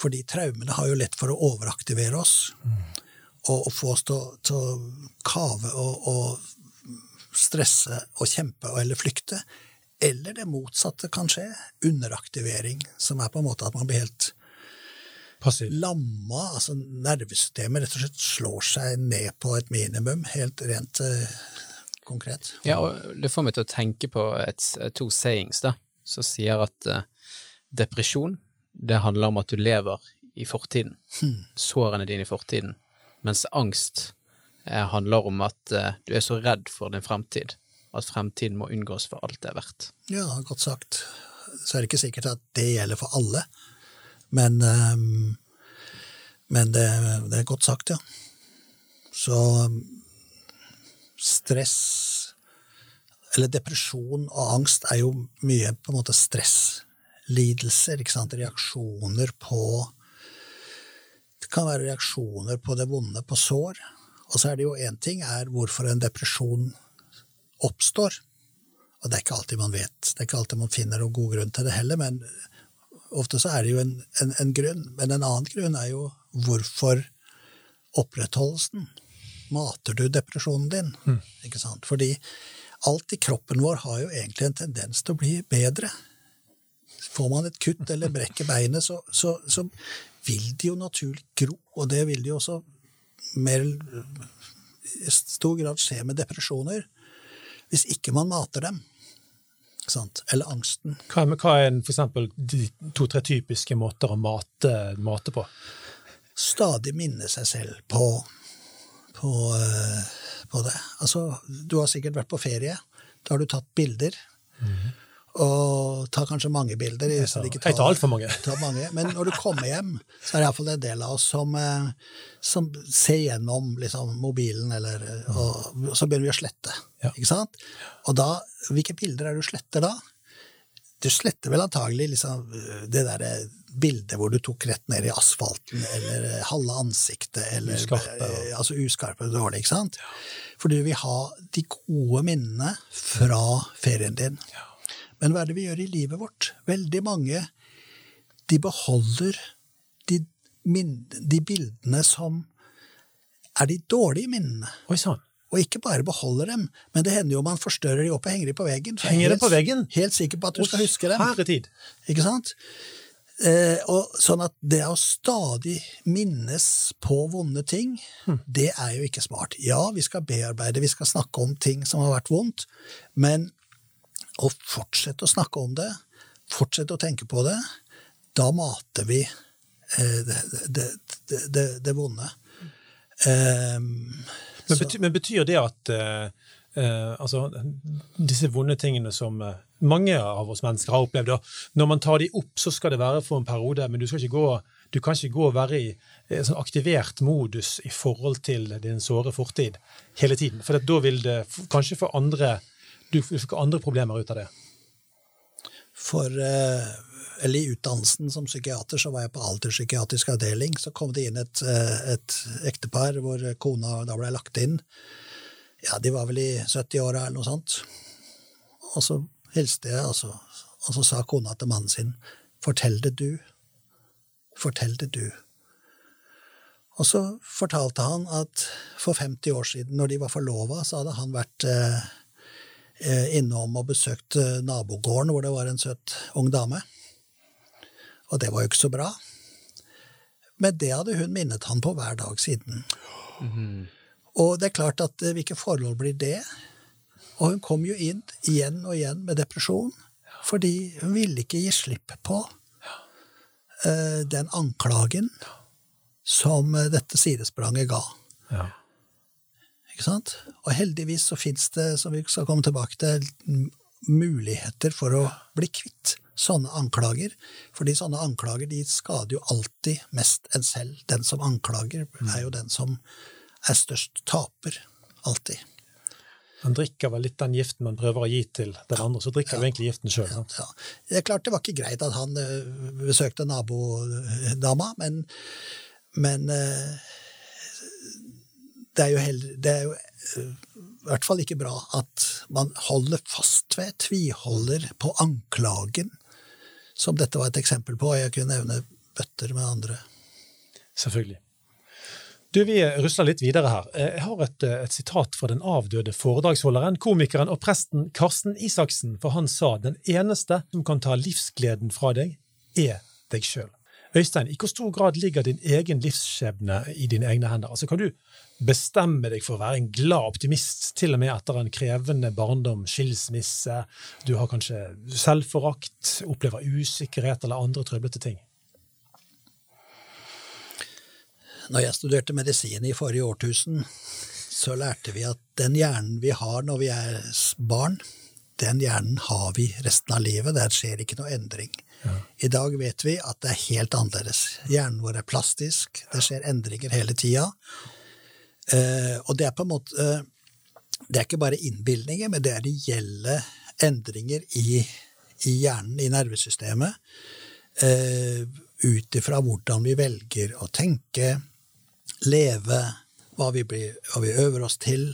Fordi traumene har jo lett for å overaktivere oss. Mm. Og, og, få oss til å kave og, og, stresse og kjempe eller flykte. Eller det motsatte kan skje. Underaktivering, som er på en måte at man blir helt Passiv. lamma. altså Nervesystemet rett og slett slår seg ned på et minimum, helt rent eh, konkret. Ja, og Det får meg til å tenke på et, to sayings da, som sier at eh, depresjon det handler om at du lever i fortiden. Hmm. Sårene dine i fortiden. Mens angst eh, handler om at eh, du er så redd for din fremtid. At fremtiden må unngås for alt det er verdt. Ja, godt sagt. Så er det ikke sikkert at det gjelder for alle. Men, um, men det, det, er godt sagt, ja. Så stress Eller depresjon og angst er jo mye på en måte stresslidelser, ikke sant? reaksjoner på Det kan være reaksjoner på det vonde, på sår. Og så er det jo én ting er hvorfor en depresjon oppstår. Og det er ikke alltid man vet. Det er ikke alltid man finner noen god grunn til det heller, men ofte så er det jo en, en, en grunn. Men en annen grunn er jo hvorfor opprettholdelsen. Mater du depresjonen din? Mm. Ikke sant? Fordi alt i kroppen vår har jo egentlig en tendens til å bli bedre. Får man et kutt eller brekker beinet, så, så, så vil de jo naturlig gro. Og det vil de jo også mer i stor grad skje med depresjoner. Hvis ikke man mater dem. Eller angsten. Hva, hva er for eksempel de to-tre typiske måter å mate, mate, på? Stadig minne seg selv på, på, uh, på, det. Altså, du har sikkert vært på ferie. Da har du tatt bilder. Og tar kanskje mange bilder. Jeg tar, jeg tar altfor mange. Tar mange. Men når du kommer hjem, så er det iallfall en del av oss som, eh, som ser gjennom liksom, mobilen, eller, og, og, så begynner vi å slette. Ja. Ikke sant? Og da, hvilke bilder er det du sletter da? Du sletter vel antagelig liksom, det derre bildet hvor du tok rett ned i asfalten, eller halve ansiktet, eller uskarpe, og... altså uskarpe dårlig, ikke sant? For du vil ha de gode minnene fra ferien din. Ja. Men hva er det vi gjør i livet vårt? Veldig mange de beholder de, de bildene som er de dårlige minnene. Oi, sånn. Og ikke bare beholder dem, men det hender jo man forstørrer de opp og henger de på veggen. Henger helt, på veggen? Helt sikker på at du skal huske dem. Herretid. Ikke sant? Eh, og sånn at det å stadig minnes på vonde ting, hm. det er jo ikke smart. Ja, vi skal bearbeide, vi skal snakke om ting som har vært vondt, men og fortsett å snakke om det, Fortsett å tenke på det, da mater vi eh, det, det, det, det vonde. Um, men, betyr, men, betyr, det at uh, altså, disse vonde tingene som mange av oss mennesker har opplevd, når man tar de opp, så skal det være for en periode, men du, skal ikke gå, du kan ikke gå og være i sånn aktivert modus i forhold til din såre fortid hele tiden. For da vil det kanskje for andre du fikk andre problemer ut av det? For eh, eller I utdannelsen som psykiater så var jeg på alderspsykiatrisk avdeling. Så kom det inn et, eh, et ektepar hvor kona da ble lagt inn. Ja, De var vel i 70-åra eller noe sånt. Og så hilste jeg, og så, og så sa kona til mannen sin 'Fortell det, du'. Fortell det, du. Og så fortalte han at for 50 år siden, når de var forlova, så hadde han vært eh, innom og besøkt eh, nabogården hvor det var en søt ung dame. Og det var jo ikke så bra. Men det hadde hun minnet han på hver dag siden. Mm. Og det er klart at eh, hvilke forhold blir det? Og hun kom jo inn igjen og igjen med depresjon, fordi hun ville ikke gi slipp på uh, den anklagen som dette sidespranget ga. Ja. Ikke sant? Og heldigvis så fins det, som vi skal komme tilbake til, muligheter for å bli kvitt sånne anklager. Fordi sånne anklager de skader jo alltid mest en selv. Den som anklager, er jo den som er størst taper. Alltid. Man drikker vel litt den giften man prøver å gi til den andre, så drikker du egentlig giften sjøl. Ja. Det er klart det var ikke greit at han uh, besøkte nabodama, men, men uh, det er jo, heller, det er jo uh, i hvert fall ikke bra at man holder fast ved, tviholder på anklagen, som dette var et eksempel på, og jeg kunne nevne bøtter med andre. Selvfølgelig. Du, Vi rusler litt videre her. Jeg har et, et, sitat fra den avdøde foredragsholderen, komikeren og presten Karsten Isaksen, for han sa den eneste som kan ta livsgleden fra deg, er deg sjøl. Øystein, i hvor stor grad ligger din egen livsskjebne i dine egne hender? Altså, Kan du bestemme deg for å være en glad optimist, til og med etter en krevende barndom, skilsmisse, du har kanskje selvforakt, opplever usikkerhet eller andre trøblete ting? Når jeg studerte medisin i forrige årtusen, så lærte vi at den hjernen vi har når vi er barn, den hjernen har vi resten av livet. Der skjer ikke noe endring. I dag vet vi at det er helt annerledes. Hjernen vår er plastisk, det skjer endringer hele tida. Eh, og det er på en måte Det er ikke bare innbilninger, men det er reelle endringer i, i hjernen, i nervesystemet, eh, ut ifra hvordan vi velger å tenke, leve, hva vi, blir, hva vi øver oss til,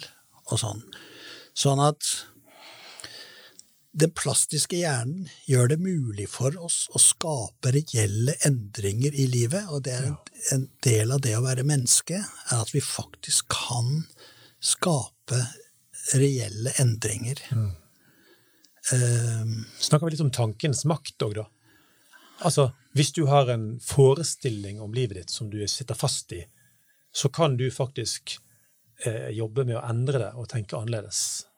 og sånn. Sånn at den plastiske hjernen gjør det mulig for oss å skape reelle endringer i livet, og det er en, en del av det å være menneske, er at vi faktisk kan skape reelle endringer. Mm. Um, Snakker vi litt om tankens makt òg, da? Altså, hvis du har en forestilling om livet ditt som du sitter fast i, så kan du faktisk eh, jobbe med å endre det og tenke annerledes.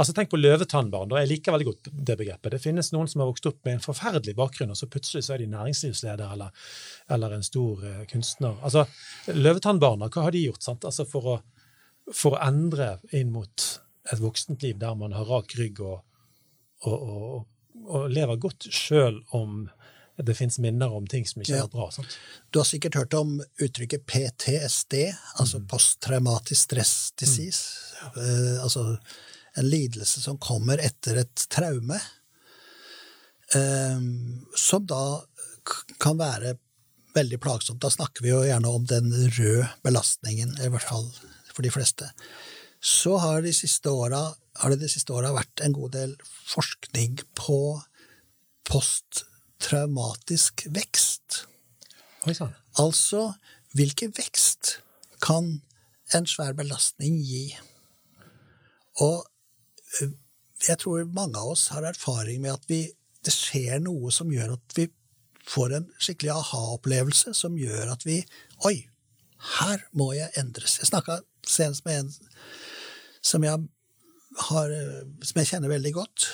Altså Tenk på løvetannbarn. Jeg liker veldig godt det begrepet. Det finnes noen som har vokst opp med en forferdelig bakgrunn, og så plutselig så er de næringslivsleder eller, eller en stor uh, kunstner. Altså, Løvetannbarna, hva har de gjort sant? Altså for å, for å endre inn mot et voksent liv der man har rak rygg og, og, og, og lever godt sjøl om det fins minner om ting som ikke ja. er bra. Sant? Du har sikkert hørt om uttrykket PTSD, altså mm. posttraumatisk stress disease. Mm. Uh, altså en lidelse som kommer etter et traume, eh, som da kan være veldig plagsomt. Da snakker vi jo gjerne om den røde belastningen, i hvert fall for de fleste. Så har, de siste åra, har det de siste åra vært en god del forskning på posttraumatisk vekst. Altså hvilken vekst kan en svær belastning gi? Og jeg tror mange av oss har erfaring med at vi, det skjer noe som gjør at vi får en skikkelig aha-opplevelse, som gjør at vi Oi, her må jeg endres. Jeg snakka senest med en som jeg, har, som jeg kjenner veldig godt,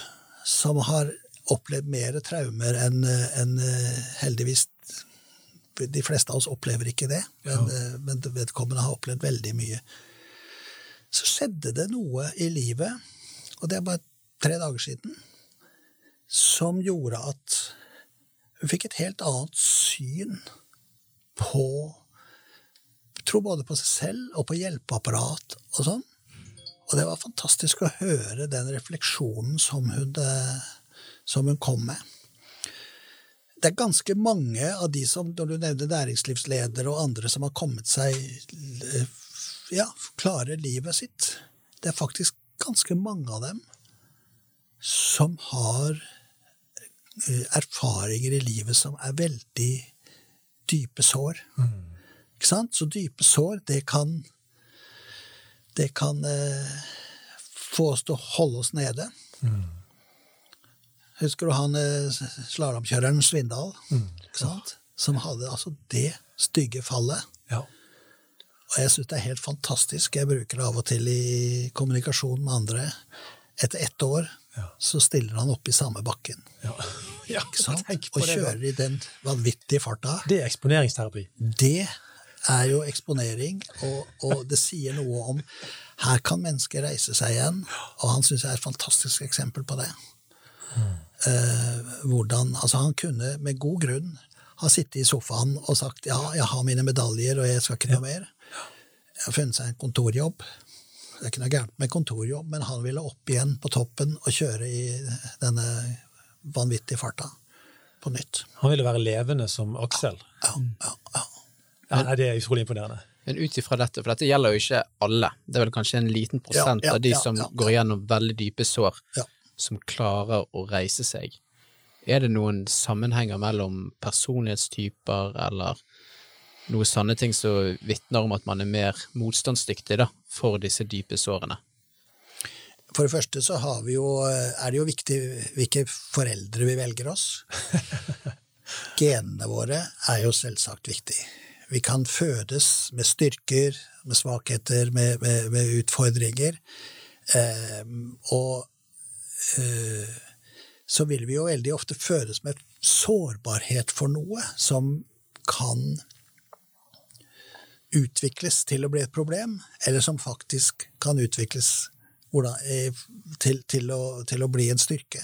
som har opplevd mer traumer enn en, heldigvis De fleste av oss opplever ikke det, men, ja. men vedkommende har opplevd veldig mye. Så skjedde det noe i livet og det er bare tre dager siden, som gjorde at hun fikk et helt annet syn på Tro både på seg selv og på hjelpeapparat og sånn. Og det var fantastisk å høre den refleksjonen som hun, eh, som hun kom med. Det er ganske mange av de som, når du nevner næringslivsledere og andre som har kommet seg eh, ja, klarer livet sitt. Det er faktisk ganske mange av dem som har eh, erfaringer i livet som er veldig dype sår. Mm. Ikke sant? Så dype sår, det kan Det kan eh, få oss til å holde oss nede. Mm. Husker du han eh, slalåmkjøreren Svindal? Mm. Ikke sant? Som hadde altså det stygge fallet. Ja. Og jeg syns det er helt fantastisk. Jeg bruker det av og til i kommunikasjon med andre. Etter ett år ja. så stiller han opp i samme bakken. Ja. ja og kjører i den vanvittige farta. Det er eksponeringsterapi. Det er jo eksponering, og, og, det sier noe om her kan mennesker reise seg igjen, og han syns jeg er et fantastisk eksempel på det. Mm. eh, hvordan Altså, han kunne med god grunn ha sittet i sofaen og sagt ja, jeg har mine medaljer, og jeg skal ikke noe mer. Jeg har funnet seg en kontorjobb. Det er ikke noe gærent med kontorjobb, men han ville opp igjen på toppen og kjøre i denne vanvittige farta på nytt. Han ville være levende som Aksel. Ja, ja, ja. Ja, nei, det er utrolig imponerende. Men ut ifra dette, for dette gjelder jo ikke alle, det er vel kanskje en liten prosent Ja, ja, av de ja, som ja, går gjennom veldig dype sår, Ja. som klarer å reise seg. Er det noen sammenhenger mellom personlighetstyper, eller noe sånne ting som vitner om at man er mer motstandsdyktig da, for disse dype sårene? For det første så har vi jo, er det jo viktig hvilke foreldre vi velger oss. Genene våre er jo selvsagt viktig. Vi kan fødes med styrker, med svakheter, med, med, med utfordringer. Eh, og eh, så vil vi jo veldig ofte fødes med sårbarhet for noe som kan utvikles til å bli et problem, eller som faktisk kan utvikles hvordan, eh, til, til, å, til å bli en styrke.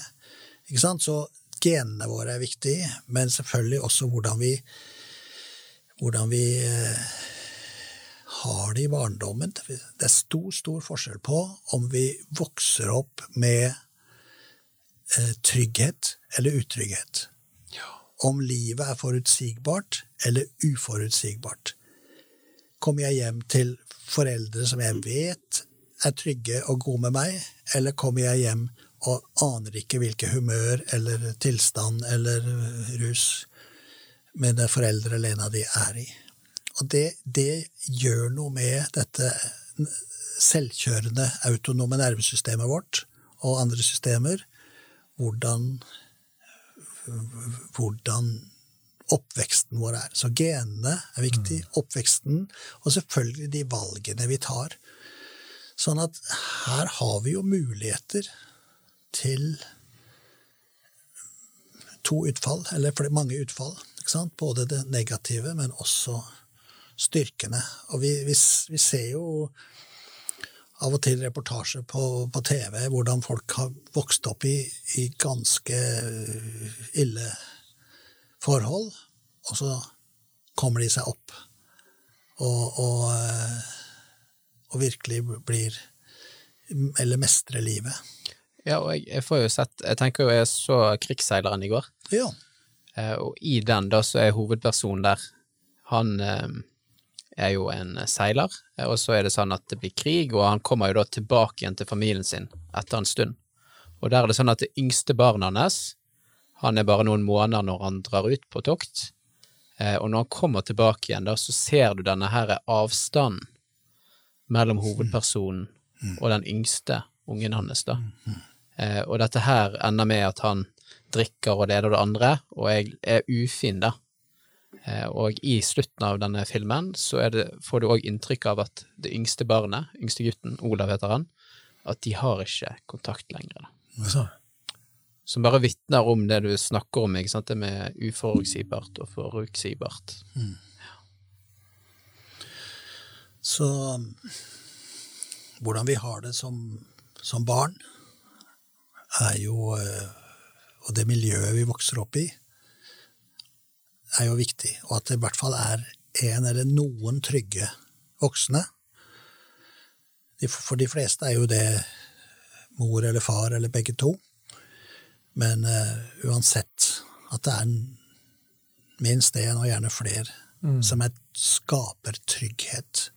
Ikke sant? Så genene våre er viktige, men selvfølgelig også hvordan vi, hvordan vi eh, har det i barndommen. Det er stor, stor forskjell på om vi vokser opp med eh, trygghet eller utrygghet. Om livet er forutsigbart eller uforutsigbart. Kommer jeg hjem til foreldre som jeg vet er trygge og gode med meg, eller kommer jeg hjem og aner ikke hvilke humør eller tilstand eller rus mine foreldre eller en av de er i. Og det, det gjør noe med dette selvkjørende, autonome nervesystemet vårt og andre systemer. Hvordan, hvordan oppveksten vår er. Så genene er viktig, oppveksten, og selvfølgelig de valgene vi tar. Sånn at her har vi jo muligheter til to utfall, eller mange utfall. Både det negative, men også styrkene. Og vi, vi, vi ser jo av og til reportasjer på, på, TV hvordan folk har vokst opp i, i ganske ille forhold, og så kommer de seg opp og, og, og virkelig blir Eller mestrer livet. Ja, og jeg, jeg får jo sett Jeg tenker jo jeg så Krigsseileren i går, Ja. eh, og i den da så er hovedpersonen der Han eh, er jo en seiler, eh, og så er det sånn at det blir krig, og han kommer jo da tilbake igjen til familien sin etter en stund. Og der er det sånn at det yngste barnet hans, han er bare noen måneder når han drar ut på tokt, eh, og når han kommer tilbake igjen, da, så ser du denne her avstanden mellom hovedpersonen og den yngste ungen hans, da. Eh, og dette her ender med at han drikker og det ene og det andre, og jeg er ufin, da. Eh, og i slutten av denne filmen så er det, får du òg inntrykk av at det yngste barnet, yngste gutten, Olav heter han, at de har ikke kontakt lenger. Da. Så. Som bare vitner om det du snakker om, ikke sant? det med uforutsigbart og forutsigbart. Så hvordan vi har det som, som barn, er jo eh, Og det miljøet vi vokser opp i, er jo viktig. Og at det i hvert fall er en eller noen trygge voksne. For de fleste er jo det mor eller far eller begge to. Men uh, uansett at det er minst én, og gjerne flere, som er, skaper trygghet.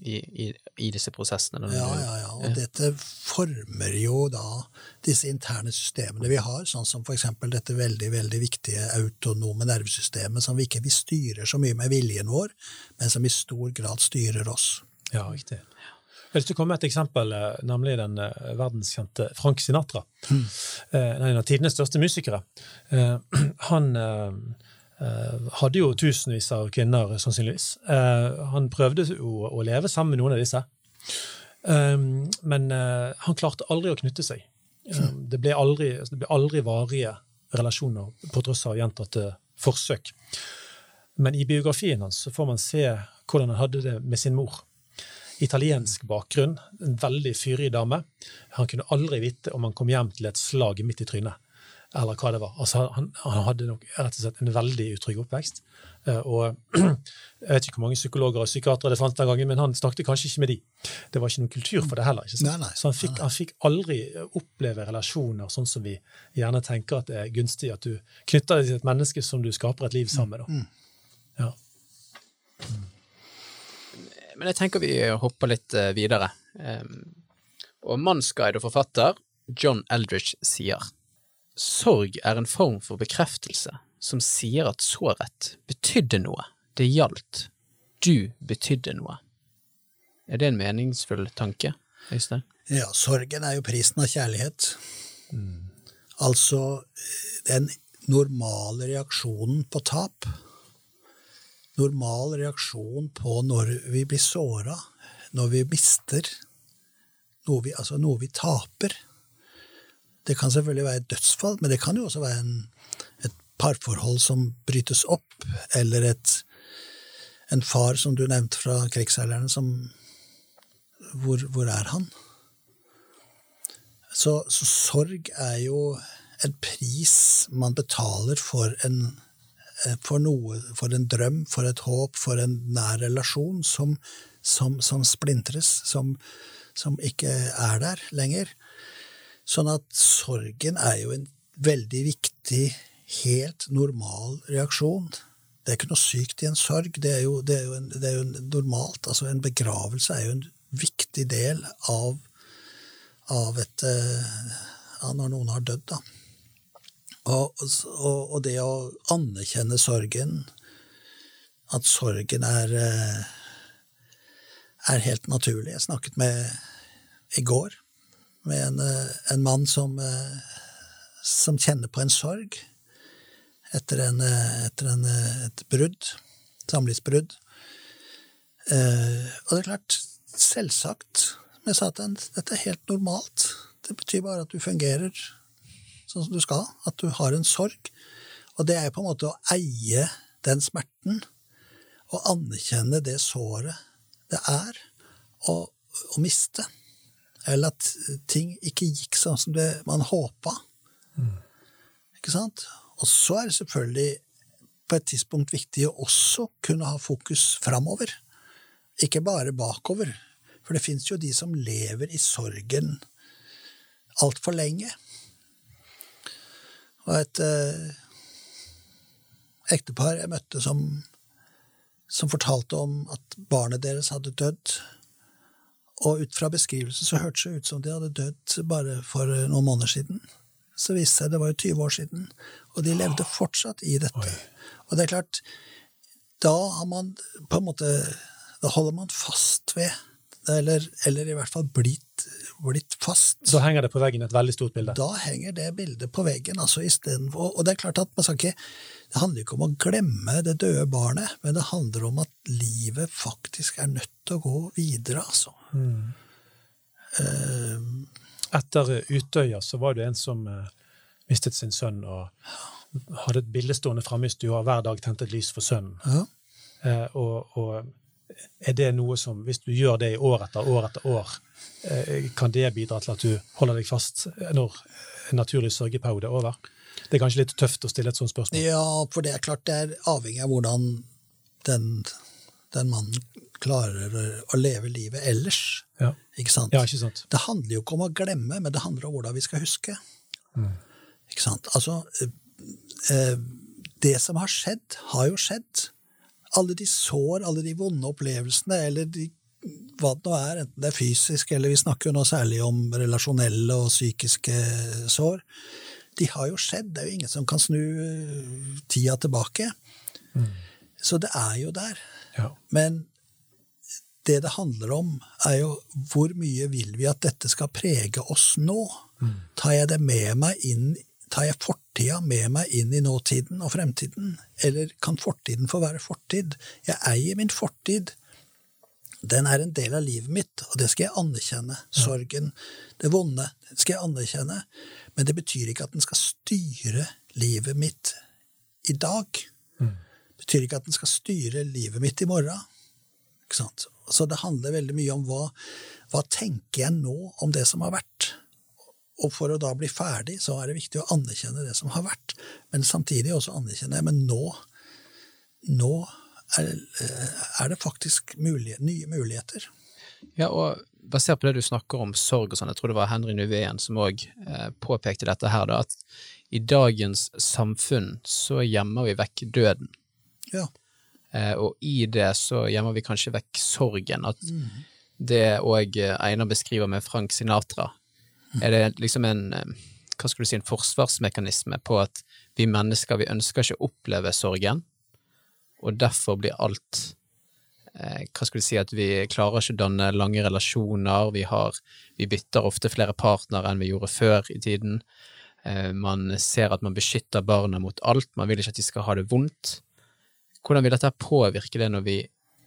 I, i, i disse prosessene. Ja, ja, ja. Og dette former jo da disse interne systemene vi har, sånn som for eksempel dette veldig, veldig viktige autonome nervesystemet som vi ikke vi styrer så mye med viljen vår, men som i stor grad styrer oss. Ja, riktig. Jeg har lyst til å komme med et eksempel, eh, nemlig den eh, verdenskjente Frank Sinatra. Mm. En av tidenes største musikere. Han hadde jo tusenvis av kvinner, sannsynligvis. Han prøvde jo å leve sammen med noen av disse. Men han klarte aldri å knytte seg. Eh, Det ble aldri, det ble aldri varige relasjoner, på tross av gjentatte forsøk. Men i biografien hans så får man se hvordan han hadde det med sin mor. Italiensk bakgrunn. En veldig fyrig dame. Han kunne aldri vite om han kom hjem til et slag midt i trynet, eller hva det var. Altså, han, han hadde nok rett og slett en veldig utrygg oppvekst. Eh, og Jeg vet ikke hvor mange psykologer og psykiatere det fantes den gangen, men han snakket kanskje ikke med de. Det var ikke noen kultur for det heller. ikke sant? Nei, nei. Så han fikk, han fikk aldri oppleve relasjoner sånn som vi gjerne tenker at det er gunstig, at du knytter deg til et menneske som du skaper et liv sammen med. da. Ja. Men jeg tenker vi hopper litt eh, videre. Og mannsguide og forfatter John Eldridge sier Sorg er en form for bekreftelse som sier at såret betydde noe, det gjaldt, du betydde noe. Er det en meningsfull tanke, Øystein? Ja, sorgen er jo prisen av kjærlighet. Altså den normale reaksjonen på tap. Normal reaksjon på når vi blir såra, når vi mister noe vi, altså noe vi taper. Det kan selvfølgelig være et dødsfall, men det kan jo også være en, et parforhold som brytes opp, eller et, en far, som du nevnte fra krigsseilerne, som hvor, hvor er han? Så, så sorg er jo en pris man betaler for en, for noe, for en drøm, for et håp, for en nær relasjon som, som, som splintres, som, som ikke er der lenger. Sånn at sorgen er jo en veldig viktig, helt normal reaksjon. Det er ikke noe sykt i en sorg, det er jo, det er jo, en, det er jo normalt. Altså en begravelse er jo en viktig del av, av et eh, ja, Når noen har dødd, da. Og, og, og det å anerkjenne sorgen, at sorgen er eh, er helt naturlig. Jeg snakket med i går med en, eh, en mann som, eh, som kjenner på en sorg etter, en, etter en, et brudd, samlivsbrudd. Og det er klart, selvsagt, som jeg sa til ham, dette er helt normalt. Det betyr bare at du fungerer sånn som du skal, at du har en sorg. Og det er på en måte å eie den smerten, og anerkjenne det såret det er å, å miste. Eller at ting ikke gikk sånn som det man håpa. Ikke sant? Og så er det selvfølgelig på et tidspunkt viktig å også kunne ha fokus framover. Ikke bare bakover. For det fins jo de som lever i sorgen altfor lenge. Og et eh, ektepar jeg møtte som, som fortalte om at barnet deres hadde dødd. Og ut fra beskrivelsen så hørtes det ut som de hadde dødd bare for noen måneder siden. Så viste det seg det var jo 20 år siden, og de levde fortsatt i dette. Og det er klart, da har man på en måte Da holder man fast ved eller, eller i hvert fall blitt, blitt fast. Da henger det på veggen et veldig stort bilde. Da henger det bildet på veggen. altså i for, Og det er klart at man skal ikke, det handler ikke om å glemme det døde barnet, men det handler om at livet faktisk er nødt til å gå videre, altså. Eh, Etter Utøya så var det en som uh, mistet sin sønn og hadde et bilde stående framme i stua hver dag tente et lys for sønnen. ja. Eh, og, og er det noe som, hvis du gjør det i år etter år etter år, eh, kan det bidra til at du holder deg fast når en naturlig sørgeperiode er over? Det er kanskje litt tøft å stille et sånt spørsmål. ja, for det er klart det er avhengig av hvordan den, den mannen klarer å leve livet ellers. Ja, Ikke sant? ja ikke sant? Det handler jo ikke om å glemme, men det handler om hvordan vi skal huske. Ikke sant? Altså, eh, eh, det som har skjedd, har jo skjedd. Alle de sår, alle de vonde opplevelsene, eller de, hva det nå er, enten det er fysisk, eller vi snakker jo nå særlig om relasjonelle og psykiske sår, de har jo skjedd. Det er jo ingen som kan snu eh, tida tilbake. Så det er jo der. Ja. Men det det handler om, er jo hvor mye vil vi at dette skal prege oss nå? Tar jeg det med meg inn Tar jeg fortida med meg inn i nåtiden og fremtiden? Eller kan fortiden få være fortid? Jeg eier min fortid. Den er en del av livet mitt, og det skal jeg anerkjenne. Sorgen, det vonde, det skal jeg anerkjenne. Men det betyr ikke at den skal styre livet mitt i dag. Det betyr ikke at den skal styre livet mitt i morgen. Så det handler veldig mye om hva, hva tenker jeg nå om det som har vært. Og for å da bli ferdig, så er det viktig å anerkjenne det som har vært, men samtidig også anerkjenne Men nå, nå er, er det faktisk mulighet, nye muligheter. Ja, og basert på det du snakker om sorg og sånn, jeg tror det var Henry Nuveen som òg eh, påpekte dette her, da, at i dagens samfunn så gjemmer vi vekk døden. Ja. Eh, og i det så gjemmer vi kanskje vekk sorgen. At det òg Einar beskriver med Frank Sinatra, er det liksom en eh, hva skal du si, en forsvarsmekanisme på at vi mennesker vi ønsker ikke å oppleve sorgen, og derfor blir alt eh, hva skal du si, at vi klarer ikke å danne lange relasjoner, vi, har, vi bytter ofte flere partnere enn vi gjorde før i tiden. Eh, man ser at man beskytter barna mot alt, man vil ikke at de skal ha det vondt. Hvordan vil dette påvirke det når vi,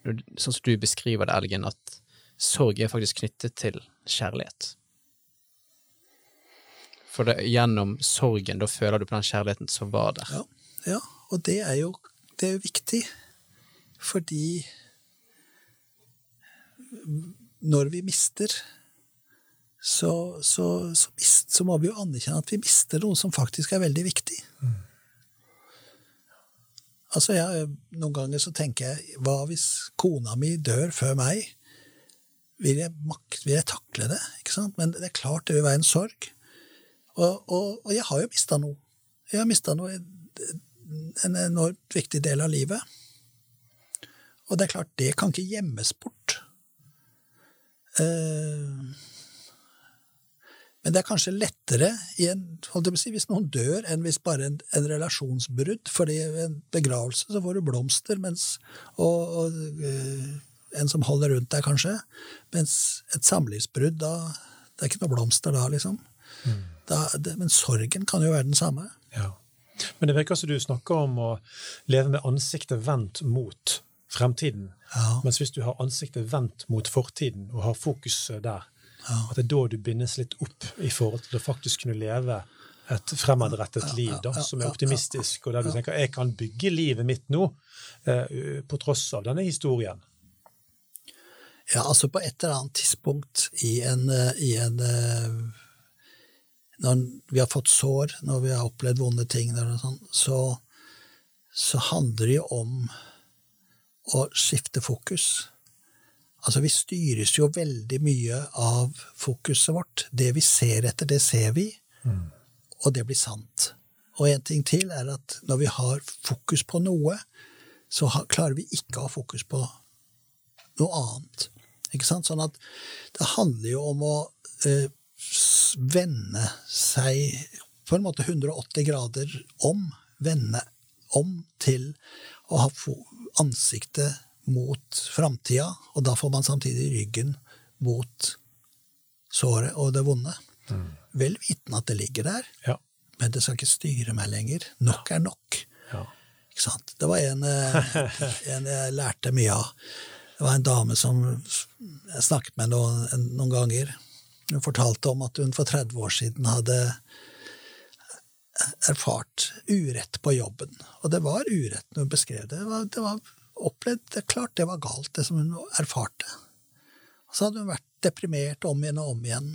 sånn som du beskriver det, Elgen, at sorg er faktisk knyttet til kjærlighet? For det, gjennom sorgen, da føler du på den kjærligheten som var der. Ja, ja og det er, jo, det er viktig, fordi når vi mister, så, så, så, mist, så, må vi jo anerkjenne at vi mister noe som faktisk er veldig viktig. Mm. Altså, jeg, Noen ganger så tenker jeg hva hvis kona mi dør før meg? Vil jeg, vil jeg takle det? Ikke sant? Men det er klart det vil være en sorg. Og, og, og jeg har jo mista noe. Jeg har mista noe, en enormt viktig del av livet. Og det er klart, det kan ikke gjemmes bort. Uh, men det er kanskje lettere en, si, hvis noen dør, enn hvis bare en, en relasjonsbrudd. fordi ved en begravelse så får du blomster, mens, og, og uh, en som holder rundt deg, kanskje. Mens et samlivsbrudd, da Det er ikke noe blomster da, liksom. Mm. Da, det, men sorgen kan jo være den samme. Ja. Men det virker som du snakker om å leve med ansiktet vendt mot fremtiden. Ja. Mens hvis du har ansiktet vendt mot fortiden og har fokus der, ja. At det er da du bindes litt opp i forhold til å faktisk kunne leve et fremadrettet liv da, som er optimistisk, og der du tenker jeg kan bygge livet mitt nå eh, på tross av denne historien. Ja, altså på et eller annet tidspunkt i en, eh, i en eh, Når vi har fått sår, når vi har opplevd vonde ting, sånt, så, så handler det jo om å skifte fokus. Altså, vi styres jo veldig mye av fokuset vårt. Det vi ser etter, det ser vi, mm. og det blir sant. Og en ting til er at når vi har fokus på noe, så klarer vi ikke å ha fokus på noe annet. Ikke sant? Sånn at det handler jo om å eh, vende seg på en måte 180 grader om. Vende om til å ha ansiktet mot framtida, og da får man samtidig ryggen mot såret og det vonde. Mm. Vel vitende at det ligger der, ja. men det skal ikke styre meg lenger. Nok er nok. Ja. Ikke sant? Det var en, eh, en, jeg lærte mye av. Det var en dame som jeg snakket med noen, noen ganger. Hun fortalte om at hun for 30 år siden hadde erfart urett på jobben. Og det var urett når hun beskrev det. Det var, det var opplevd det klart det var galt, det som hun erfarte. Og så hadde hun vært deprimert om igjen og om igjen.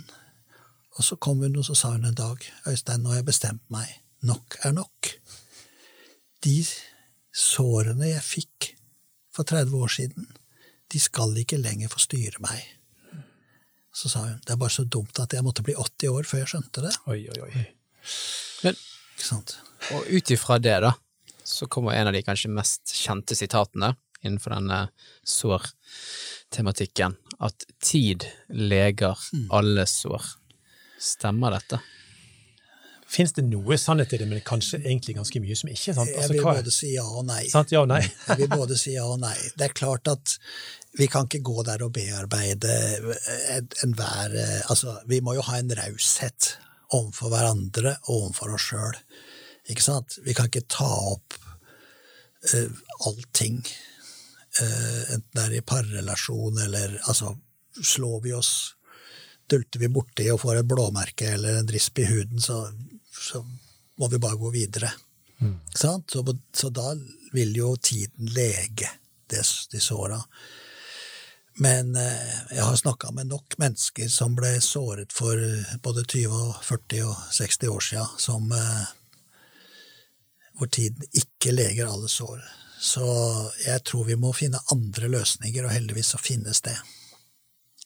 Og så kom hun og så sa hun en dag, Øystein, nå har jeg bestemt meg. Nok er nok. De sårene jeg fikk for 30 år siden, de skal ikke lenger få styre meg. Så sa hun, det er bare så dumt at jeg måtte bli 80 år før jeg skjønte det. Oi, oi, oi. Men, og ut ifra det, da, så kommer en av de kanskje mest kjente sitatene innenfor denne sår-tematikken, at tid leger mm. alle sår. Stemmer dette? Fins det noe sannhet i det, men kanskje egentlig ganske mye som ikke er sant? Altså, jeg vil både si ja og nei. Sant, ja og nei. jeg vil både si ja og nei. Det er klart at vi kan ikke gå der og bearbeide enhver Altså, vi må jo ha en raushet overfor hverandre og overfor oss sjøl. Ikke sant? Vi kan ikke ta opp uh, allting, uh, enten det er i parrelasjon eller Altså, slår vi oss Dulter vi borti og får et blåmerke eller en drisp i huden, så, så må vi bare gå videre. Mm. Så, så, da vil jo tiden lege de såra. Men eh, jeg har snakka med nok mennesker som ble såret for både 20, og 40 og 60 år sia, som eh, hvor tiden ikke leger alle sår. Så jeg tror vi må finne andre løsninger, og heldigvis så finnes det.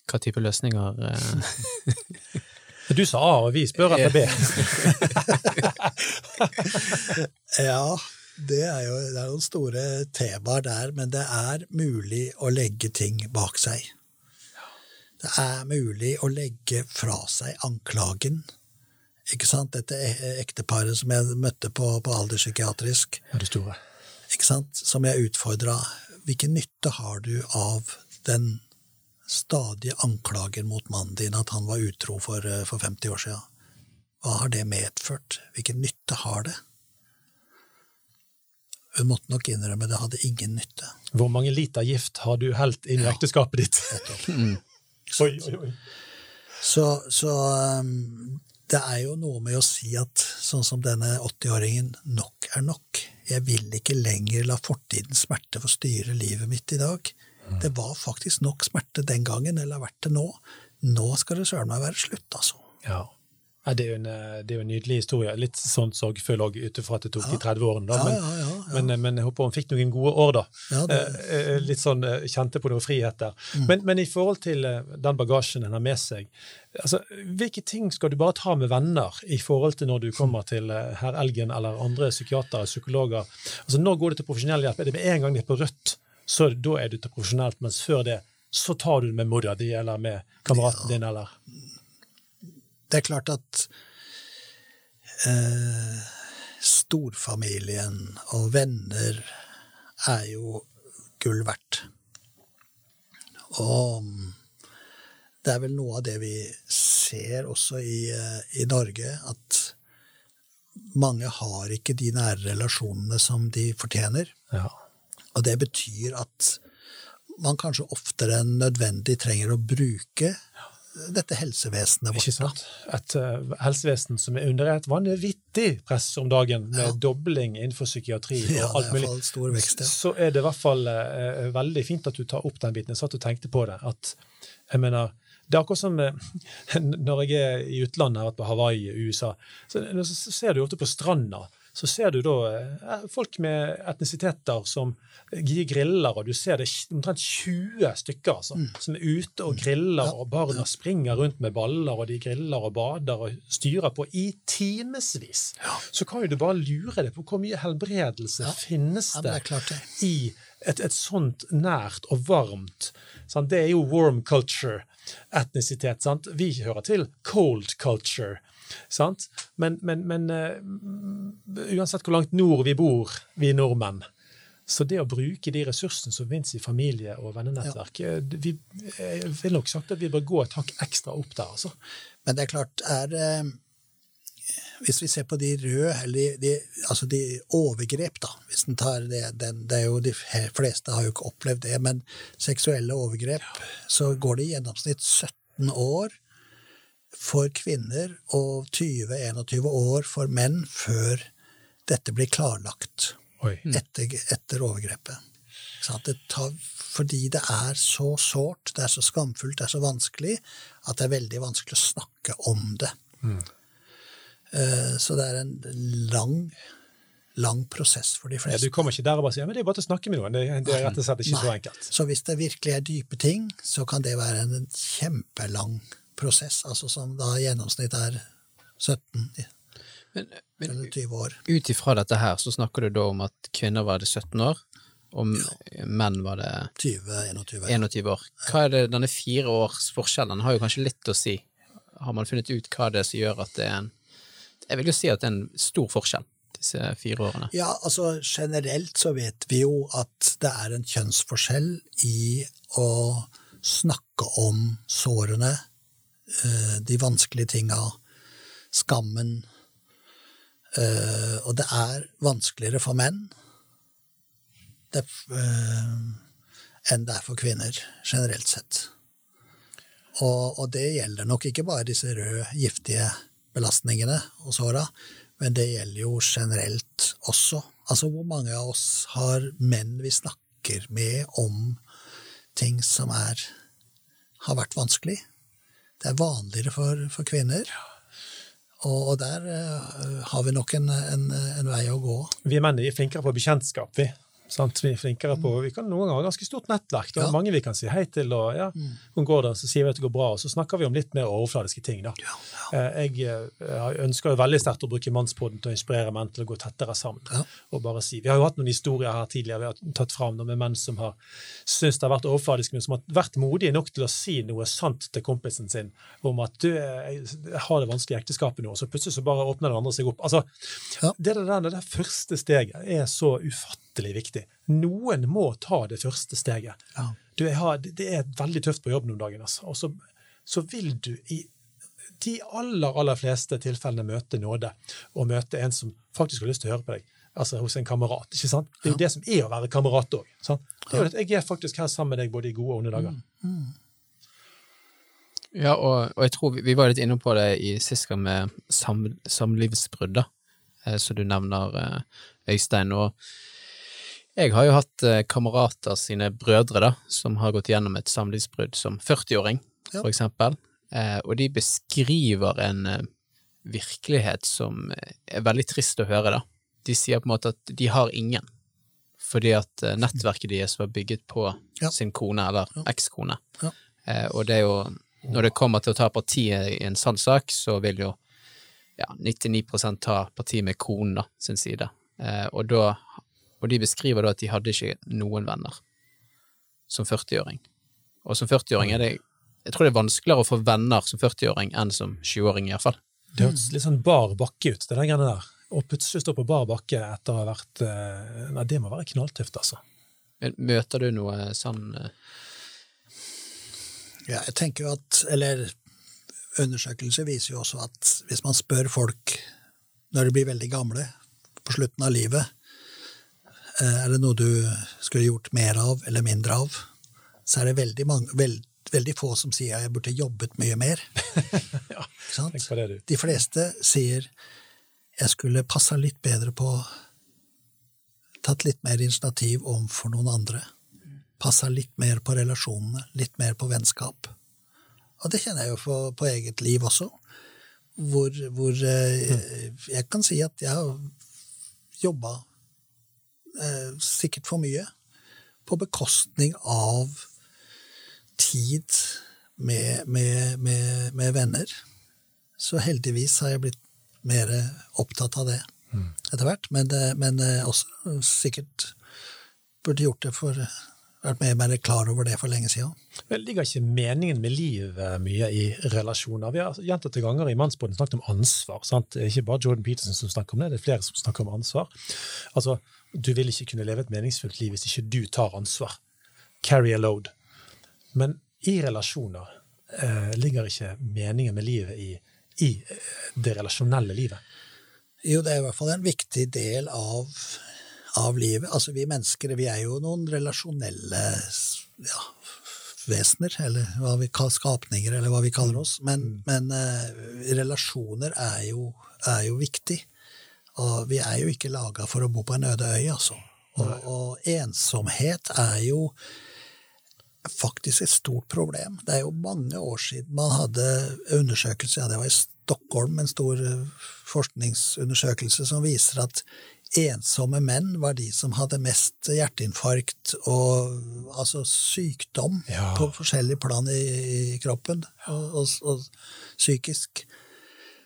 Hva type løsninger eh, Du sa A, og vi spør etter B. Ja, det er jo det er noen store temaer der, men det er mulig å legge ting bak seg. Det er mulig å legge fra seg anklagen. Ikke sant? Dette e- ekteparet som jeg møtte på, på alderspsykiatrisk, Ja, det store. ikke sant? som jeg utfordra. Hvilken nytte har du av den stadige anklager mot mannen din at han var utro for, eh, for 50 år siden? Hva har det medført? Hvilken nytte har det? Hun måtte nok innrømme det hadde ingen nytte. Hvor mange liter gift har du helt inn i ekteskapet ditt? Oi, oi, oi. Så, så um, det er jo noe med å si at sånn som denne 80-åringen, nok er nok. Jeg vil ikke lenger la fortidens smerte få styre livet mitt i dag. Det var faktisk nok smerte den gangen, eller har vært det nå. Nå skal det søren meg være slutt, altså. Ja. Ja, det, er jo en, eh, det er jo en nydelig historie. Litt sånn sorgfull òg, ut ifra at det tok de 30 årene. da. Ja, Men, ja, ja, ja. men, eh, men jeg håper hun fikk noen gode år, da. Ja, det- Eh, Litt sånn kjente på noe frihet der. Mm. Men, men i forhold til den bagasjen en har med seg, altså, hvilke ting skal du bare ta med venner i forhold til når du kommer til herr Elgen eller andre psykiatere, psykologer? Altså, Når går du til profesjonell hjelp? Er det med en gang det er på rødt, så da er du til profesjonelt, mens før det så tar du det med mora di eller med kameraten din, eller Det er klart at eh, storfamilien og venner er jo gull verdt. Og det er vel noe av det vi ser også i, eh, i Norge, at mange har ikke de nære relasjonene som de fortjener. ja. Og det betyr at man kanskje oftere enn nødvendig trenger å bruke dette helsevesenet vårt. Ikke sant? Et uh, helsevesen som er under et vanvittig press om dagen, med dobling innenfor psykiatri og Ja, alt mulig. vekst, ja. Så er det i hvert fall uh, veldig fint at du tar opp den biten. Jeg satt og tenkte på det. at jeg mener, det er akkurat som eh, når jeg er i utlandet, har vært på Hawaii USA, så, så ser du ofte på stranda. Så ser du da eh, folk med etnisiteter som gir griller, og du ser det omtrent 20 stykker altså, Mm. som er ute og griller, og barna springer rundt med baller, og de griller og bader og styrer på i timevis. Så kan jo du bare lure deg på hvor mye helbredelse finnes Ja, men det det det. i et, et sånt nært og varmt sant? Det er jo warm culture, etnisitet. Sant? Vi hører til cold culture. Sant? Men, men, men uh, uansett hvor langt nord vi bor, vi nordmenn, så det å bruke de ressursene som finnes i familie- og vennenettverk ja. vi, Jeg vil nok sagt at vi bør gå et hakk ekstra opp der. altså. Men det er klart, er eh, Hvis vi ser på de røde, eller de, altså de overgrep, da hvis den tar det, den, det er jo De fleste har jo ikke opplevd det, men seksuelle overgrep, så går det i gjennomsnitt 17 år for kvinner og 20-21 år for menn før dette blir klarlagt Oi. etter, etter overgrepet. Så at det tar, fordi det er så sårt, det er så skamfullt, det er så vanskelig, at det er veldig vanskelig å snakke om det. Mm. Så det er en lang, lang prosess for de Ja, fleste. du kommer ikke der og bare sier men det er bare til å snakke med noen. Det, det er rett og slett ikke så enkelt. Så hvis det virkelig er dype ting, så kan det være en kjempelang prosess, altså som da i gjennomsnitt er 17 Men, men eller 20 år. ut ifra dette her, så snakker du da om at kvinner var det 17 år, og menn var det 20-21. 21 år. Hva er det, denne fire års forskjellen har jo kanskje litt å si. Har man funnet ut hva det er som gjør at det er en Jeg vil jo si at det er en stor forskjell, disse fire årene. Ja, altså generelt så vet vi jo at det er en kjønnsforskjell i å snakke om sårene, de vanskelige tinga, skammen. eh, Og det er vanskeligere for menn eh, enn det er for kvinner, generelt sett. Og, og det gjelder nok ikke bare disse røde, giftige belastningene og såra, men det gjelder jo generelt også. Altså hvor mange av oss har menn vi snakker med om ting som er har vært vanskelig. Det er vanligere for, for kvinner. Og, og der uh, har vi nok en, en, en vei å gå. Vi menn er flinkere på bekjentskap, vi. Sant? Vi er flinkere på, vi kan noen ganger ha ganske stort nettverk. Det er Ja. mange vi kan si hei til. og ja, hun går det? Så sier vi at det går bra, og så snakker vi om litt mer overfladiske ting. da. Ja, ja. Jeg jeg ønsker jo veldig sterkt å bruke Mannspodden til å inspirere menn til å gå tettere sammen. Og bare si, Vi har jo hatt noen historier her tidligere vi har tatt fram med menn som har syntes det har vært overfladisk, men som har vært modige nok til å si noe sant til kompisen sin om at du, jeg jeg har det vanskelig i ekteskapet nå, og så plutselig så bare åpner det andre seg opp. Altså, det, der, det der første steget er så ufattelig viktig. Noen må ta det første steget. Ja. Du, jeg har, det er veldig tøft på jobb noen dager, altså. og så, så vil du i de aller, aller fleste tilfellene møte nåde, og møte en som faktisk har lyst til å høre på deg. Altså hos en kamerat. ikke sant? Det er jo det som er å være kamerat òg. Jeg er faktisk her sammen med deg både i gode og onde dager. Ja, og, og jeg tror vi, vi var litt inne på det i sist gang med sam, samlivsbrudd, da, eh, som du nevner, eh, Øystein. Og jeg har jo hatt eh, kamerater sine brødre da, som har gått gjennom et samlivsbrudd som 40-åring, Ja. for eksempel. Eh, og de beskriver en eh, virkelighet som er veldig trist å høre, da. De sier på en måte at de har ingen, fordi at nettverket deres var bygget på Ja. sin kone, eller ekskone. Ja. Og det er jo når det kommer til å ta parti i en sann sak, så vil jo ja, 99% ta parti med konen da, sin side. Og, da, og de beskriver da at de hadde ikke noen venner som 40-åring. Og som 40-åring er det Jeg tror det er vanskeligere å få venner som 40-åring enn som 20-åring, iallfall. Det hørtes litt sånn bar bakke ut, det der greiene der. Og plutselig stå på bar bakke etter å ha vært eh, Nei, det må være knalltøft, altså. Men Møter du noe sånn eh, Ja, jeg tenker jo at, eller Undersøkelser viser jo også at hvis man spør folk når de blir veldig gamle, på slutten av livet, er det noe du skulle gjort mer av eller mindre av, så er det veldig, mange, veld, veldig få som sier at jeg burde jobbet mye mer. Ja, tenk på det, du. De fleste sier jeg skulle passa litt bedre på Tatt litt mer initiativ overfor noen andre. Passa litt mer på relasjonene, litt mer på vennskap. Og det kjenner jeg jo på, på eget liv også. Hvor, hvor eh, jeg kan si at jeg har jobba eh, sikkert for mye på bekostning av tid med, med, med, med venner. Så heldigvis har jeg blitt mer opptatt av det etter hvert. Men, eh, men eh, også sikkert burde gjort det for vært mer, mer klar over det for lenge siden. Men ligger ikke meningen med livet mye i relasjoner? Vi har gjentatte ganger i Mannsbåten snakket om ansvar. sant? Det er ikke bare Jordan Peterson som snakker om det, det er flere som snakker om ansvar. Altså, Du vil ikke kunne leve et meningsfullt liv hvis ikke du tar ansvar. Carry a load. Men i relasjoner eh, ligger ikke meningen med livet i, i eh, det relasjonelle livet. Jo, det er i hvert fall en viktig del av, av livet. Altså, vi mennesker vi er jo noen relasjonelle ja, vesener, eller hva vi kaller skapninger, eller hva vi kaller oss. Men, men eh, relasjoner er jo, er jo viktig. Og vi er jo ikke laga for å bo på en øde øy, altså. Og, og ensomhet er jo faktisk et stort problem. Det er jo mange år siden man hadde undersøkelse, ja det var i Stockholm, en stor eh, forskningsundersøkelse som viser at ensomme menn var de som hadde mest hjerteinfarkt og altså sykdom Ja. på forskjellige plan i, i kroppen, og, og, og psykisk.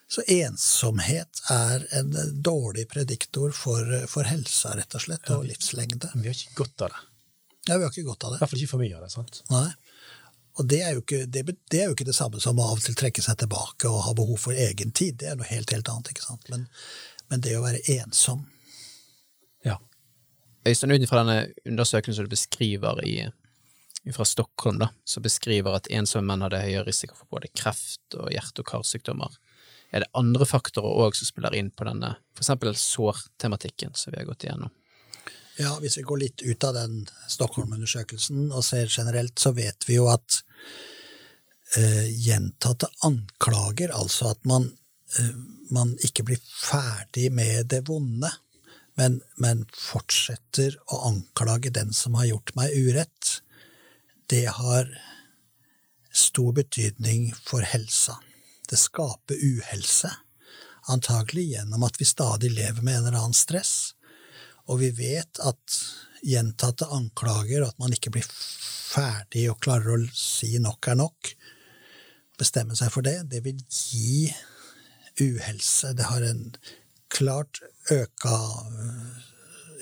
Så ensomhet er en dårlig prediktor for, for helsa, rett og slett, og livslengde. Men vi har ikke godt av det. Ja, vi har ikke godt av I det. hvert fall ikke for mye av det. sant? Nei. Og det er, jo ikke, det, det er jo ikke det samme som å av og til trekke seg tilbake og ha behov for egen tid. Det er noe helt, helt annet. ikke sant? Men, men det å være ensom Ja. Øystein, ut ifra denne undersøkelsen som du beskriver i, fra Stockholm, da, som beskriver at ensomme menn hadde høyere risiko for både kreft og hjerte- og karsykdommer, er det andre faktorer òg som spiller inn på denne, eksempel sårtematikken som vi har gått igjennom? Ja, Hvis vi går litt ut av den Stockholm-undersøkelsen og ser generelt, så vet vi jo at eh, gjentatte anklager, altså at man, eh, man ikke blir ferdig med det vonde, men, men fortsetter å anklage den som har gjort meg urett, det har stor betydning for helsa. Det skaper uhelse, antagelig gjennom at vi stadig lever med en eller annen stress. Og vi vet at gjentatte anklager, og at man ikke blir ferdig og klarer å si nok er nok, bestemme seg for det, det vil gi uhelse. Det har en klart øka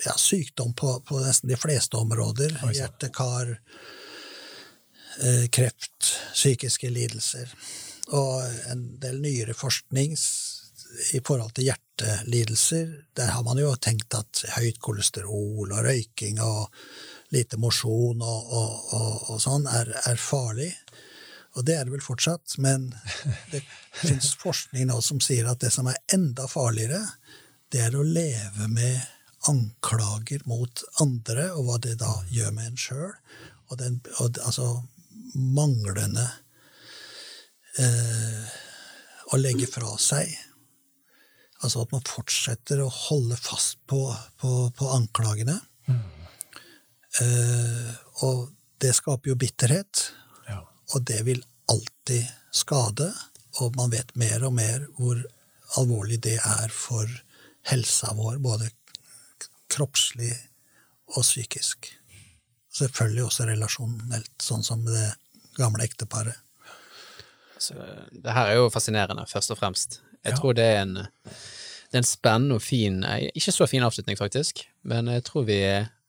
ja, sykdom på, på, nesten de fleste områder. Hjerte, kar, eh, kreft, psykiske lidelser. Og en del nyere forskning i forhold til hjertelidelser, der har man jo tenkt at høyt kolesterol og røyking og lite mosjon og, og, og, og, sånn er, er, farlig. Og det er det vel fortsatt, men det fins forskning nå som sier at det som er enda farligere, det er å leve med anklager mot andre, og hva det da gjør med en sjøl. Og, den, og altså manglende eh, å legge fra seg. Altså at man fortsetter å holde fast på, på, på anklagene. Mm. Eh, og det skaper jo bitterhet, ja. og det vil alltid skade. Og man vet mer og mer hvor alvorlig det er for helsa vår, både kroppslig og psykisk. Selvfølgelig også relasjonelt, sånn som det gamle ekteparet. Så, det her er jo fascinerende, først og fremst. Jeg ja. tror det er, en, det er en spennende og fin Ikke så fin avslutning, faktisk, men jeg tror vi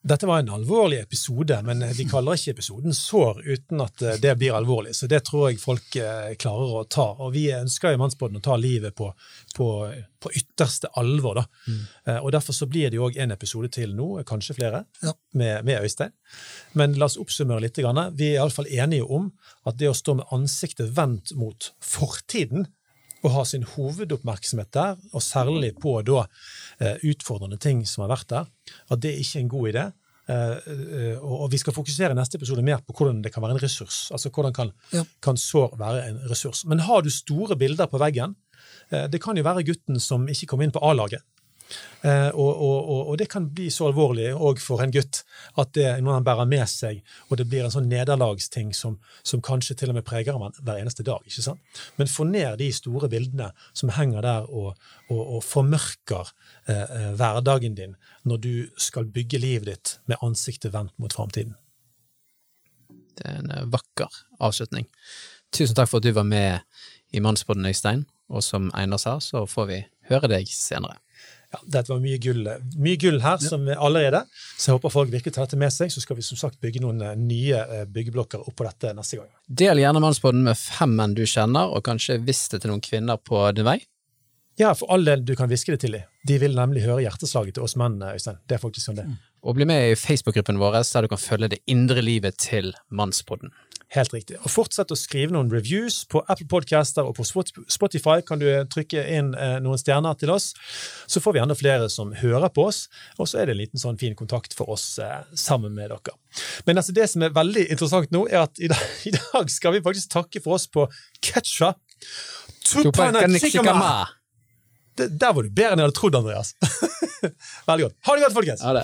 dette var en alvorlig episode, men vi kaller ikke episoden sår uten at eh, det blir alvorlig. Så det tror jeg folk eh, klarer å ta. Og vi ønsker i Mannsbåten å ta livet på, på, på ytterste alvor. Da. Mm. Eh, og Derfor så blir det jo òg en episode til nå, kanskje flere, ja. med, med, Øystein. Men la oss oppsummere litt. Vi er iallfall enige om at det å stå med ansiktet vendt mot fortiden og ha sin hovedoppmerksomhet der, og særlig på da eh, utfordrende ting som har vært der, at det er ikke er en god idé. Eh, eh, og vi skal fokusere i neste episode mer på hvordan det kan være en ressurs. Altså hvordan kan, ja. kan sår være en ressurs. Men har du store bilder på veggen Det kan jo være gutten som ikke kom inn på A-laget. Eh, og, og, og, det kan bli så alvorlig òg for en gutt at det er noe han bærer med seg, og det blir en sånn nederlagsting som, som kanskje til og med preger ham hver eneste dag. ikke sant? Men få ned de store bildene som henger der og, og formørker eh, eh, hverdagen din når du skal bygge livet ditt med ansiktet vendt mot framtiden. Det er en eh, vakker avslutning. Tusen takk for at du var med i Mannspodden, Øystein. Og som Einar sa, så får vi høre deg senere ja, dette var mye gull, mye gull her som allerede, så jeg håper folk virkelig tar dette med seg. Så skal vi som sagt bygge noen eh, nye eh, byggeblokker oppå dette neste gang. Del gjerne Mannspodden med fem menn du kjenner, og kanskje vis det til noen kvinner på din vei. Ja, for all del du kan hviske det til dem. De vil nemlig høre hjerteslaget til oss menn, Øystein. Det er faktisk sånn det. Mm. Og bli med i Facebook-gruppen vår, der du kan følge det indre livet til Mannspodden. Helt riktig. Og fortsett å skrive noen reviews på Apple Podcaster og på Spotify. Kan du trykke inn eh, noen stjerner til oss, så får vi enda flere som hører på oss. Og så er det en liten sånn fin kontakt for oss eh, sammen med dere. Men altså, det som er veldig interessant nå, er at i dag, i dag skal vi faktisk takke for oss på Ketcha. Der var du bedre enn jeg hadde trodd, Andreas. veldig godt. Ha det godt, folkens! Ha det.